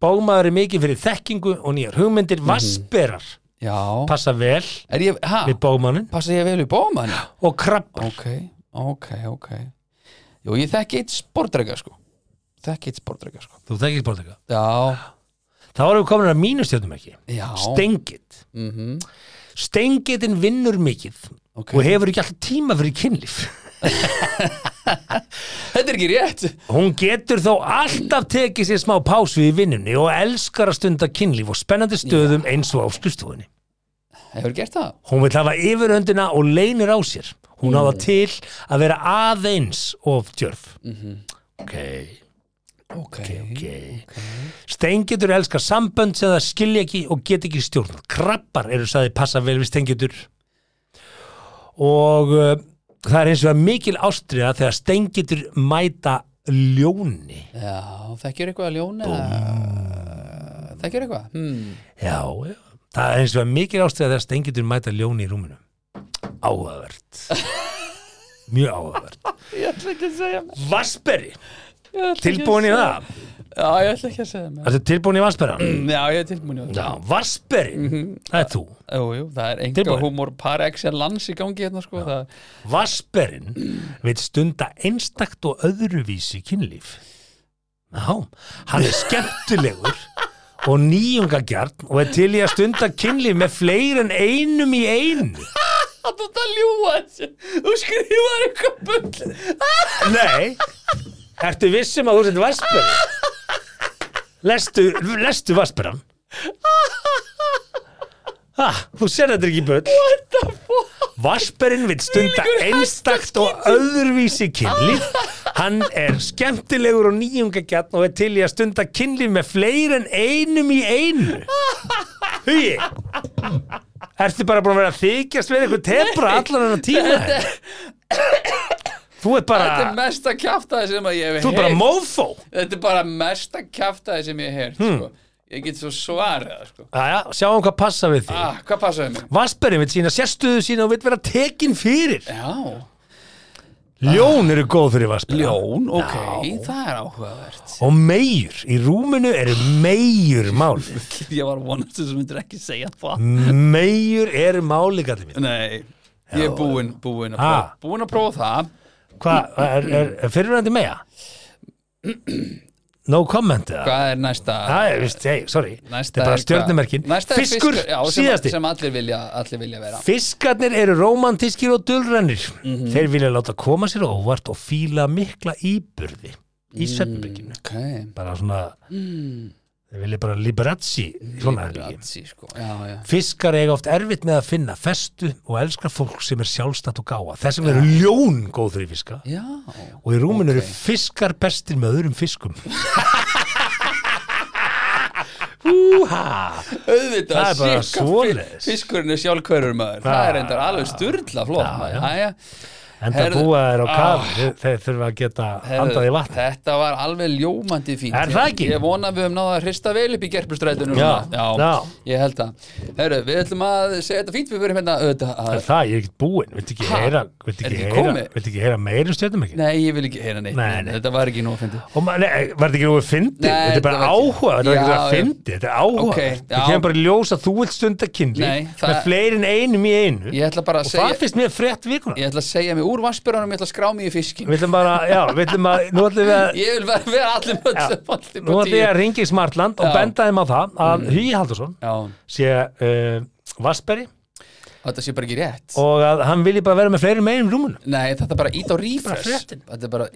bógmaður er mikið fyrir þekkingu og nýjar hugmyndir Mhm. Vassberar Já. passa vel ég, við bógmannin Passa ég vel í bóman? og krabbar Ok, ok, ok. Jú, ég þekki eitt sportreika sko. Þekki eitt sportreika sko. Þú þekkir sportleika Já, Þá erum við komin að mínu stjörnumerki já. Stengit. Mm Stengitin vinnur mikið Ok. og hefur ekki alltaf tíma fyrir kynlíf (laughs) Þetta er ekki rétt Hún getur þó alltaf tekið sér smá pásu í vinnunni og elskar að stunda kynlíf og spennandi stöðum eins og á skrifstofunni. Hefur gert það? Hún vil hafa yfiröndina og leynir á sér. Hún á það til að vera aðeins of djörf. Ok, Ok, ok. Stengitur elskar sambönd sem það skilja ekki og get ekki stjórn. Krabbar eru sagði passa vel við stengitur. Og uh, það er eins og mikil ástriða þegar stengitur mæta ljóni. Já, þekkir eitthvað að ljóna Þekkir eitthvað? Hmm. Já, já. Það er eins og mikil ástriða þegar stengitur mæta ljóni í rúminu. Áhugavert. (laughs) Mjög áhugavert. Ég ætla ekki að segja mér Vassberi, tilbúin í það. Já, ég ætla ekki að segja mér Þetta er tilbúin í vassberan. (clears throat) Já, ég er tilbúin í það Já, vassberi, það er þú. Jú, jú, það er enga húmor par excellence í gangi hérna sko það, Vassberin vil stunda einstakt og öðruvísi kynlíf. Já, hann er skemmtilegur og nýjungagjarn og er til í að stunda kynlíf með fleiri en einum í einu. Það að ljúa þessu Þú skrifar eitthvað bull Nei, ertu vissum að þú sett vassberi? Lestu, lestu vassberan? Ah, þú sér þetta ekki böll. Vassberinn vil stunda einstakt og öðruvísi kynlíf. Hann er skemmtilegur og nýjungagjarn og er til í að stunda kynlíf með fleiri en einum í einu. Hugi Ertu bara búin að vera að þykjast við eitthvað tebra allan hennar tíma (coughs) (coughs) Þú ert Þetta er bara mesta kjaftaði sem ég hef Þú ert bara mófó Þetta er bara mesta kjaftaði sem ég hef heyrt Hmm. sko. Ég get svo svarið sko. Sjáum hvað passa við því ah, Hvað passaði mig? Vassberinn vil sína sérstöðu sína og vil vera tekin fyrir. Já, Ljón eru góð fyrir Vassberinn ljón, ok, það er áhugavert. Og megjur, í rúminu eru megjur mál (laughs) Ég var vonast þess að myndir ekki segja það. Megjur eru máli gallið mín Nei, ég er búinn búin að prófa Búinn að prófa það Hvað, er, er, er fyrirvændi meja? No comment eða? Hvað er næsta? Það er, vist, hey, sorry Þetta er bara er Fiskur, fiskur, já, sem, síðasti sem allir vilja, allir vilja vera Fiskarnir eru rómantískir og dulrennir Mhm. Þeir vilja láta koma sér óvart og fíla mikla íburði í Mm. svefnbygginu Ok bara svona þeir vilja bara liberazzi er. Liberazzi, sko. Já, já. Fiskar eiga oft erfitt með að finna festu og elskar fólk sem er sjálfstætt og gáa þess vegna eru ljón góð fyrir fiska. Já, og í rúminu eru Ok. fiskar bestir með öðrum fiskum. (laughs) Úha auðvitað Það er bara fi- Fiskurinn er sjálfkörur maður. Það er endar alveg sturla flott Já, maður. Já. Jæja. en það Herðu- búa þeir á Ah. kaf þeir, þurfa að geta Herðu, andað í vatn Þetta var alveg ljómandi fínt Er það ekki? Ég vona að við höfum náða að hrista vel upp í gerpustrætunum Já, já, já. Ég held það Herru, við ætlum að segja þetta fínt Við verðum hérna auðvitað Er að það, ég er ekkert búinn, viltu ekki heyra viltu Er ekki heyra, viltu ekki heyra meira um stjórnum ekki? Nei, ég vil ekki heyra neitt Nei, nei. Þetta var ekki nú að fyndi var þetta ekki nú að fyndi? Þetta er bara áhuga, þetta er ekki að fyndi, úr vassbjörnum Ég ætla að skrá mig í fiskin Við ætlum bara, já, við ætlum að nú ætlum við að Ég vil vera, vera allir Já. mötsum Allir Nú ætlum ég að ringa í Smartland og. Mm. benda þeim á það að Hugi Haldursson sé uh, Vassberi þetta sé bara ekki rétt. Og að hann vilji bara vera með fleiri megin rúmunu Nei, þetta er bara ít á refresh. Þetta er bara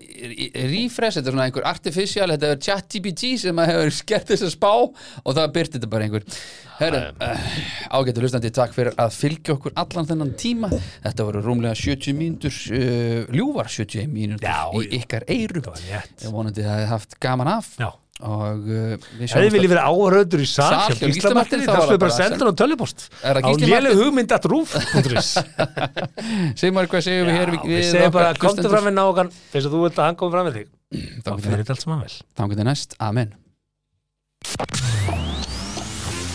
refresh, þetta er svona einhver artificial Þetta er chat GPT sem að hefur skert þess að spá og það byrti þetta bara einhver. Herru, uh, ágættu hlustandi takk fyrir að fylgja okkur allan þennan tíma. Þetta voru rúmlega 70 mínútur uh, ljúvar 70 mínútur í ykkar létt. Ég vonandi að það hefði haft gaman af. Já. Og uh, við þið sjáumst viljið vera áhörður í sal hjá Gíslamartinni, þá það bara bara senda hann á töljupost á léleg Martin? hugmyndatrúf.is (laughs) Segum maður hvað segjum við hér Við segjum bara, komdu fram við nágan þess að þú vilt að hann komi fram við þig þá fyrir þetta allt saman vel Þá getur næst, amen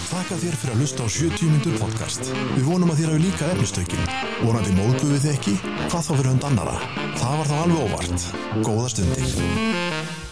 Þakka þér fyrir að hlusta á 70 mínútur podcast. Við vonum að þér hafi líka efnistökin. Vonandi móðguðu þið ekki? Hvað þá fyrir hund annara? Það var þá alveg óvart. Góða stundir.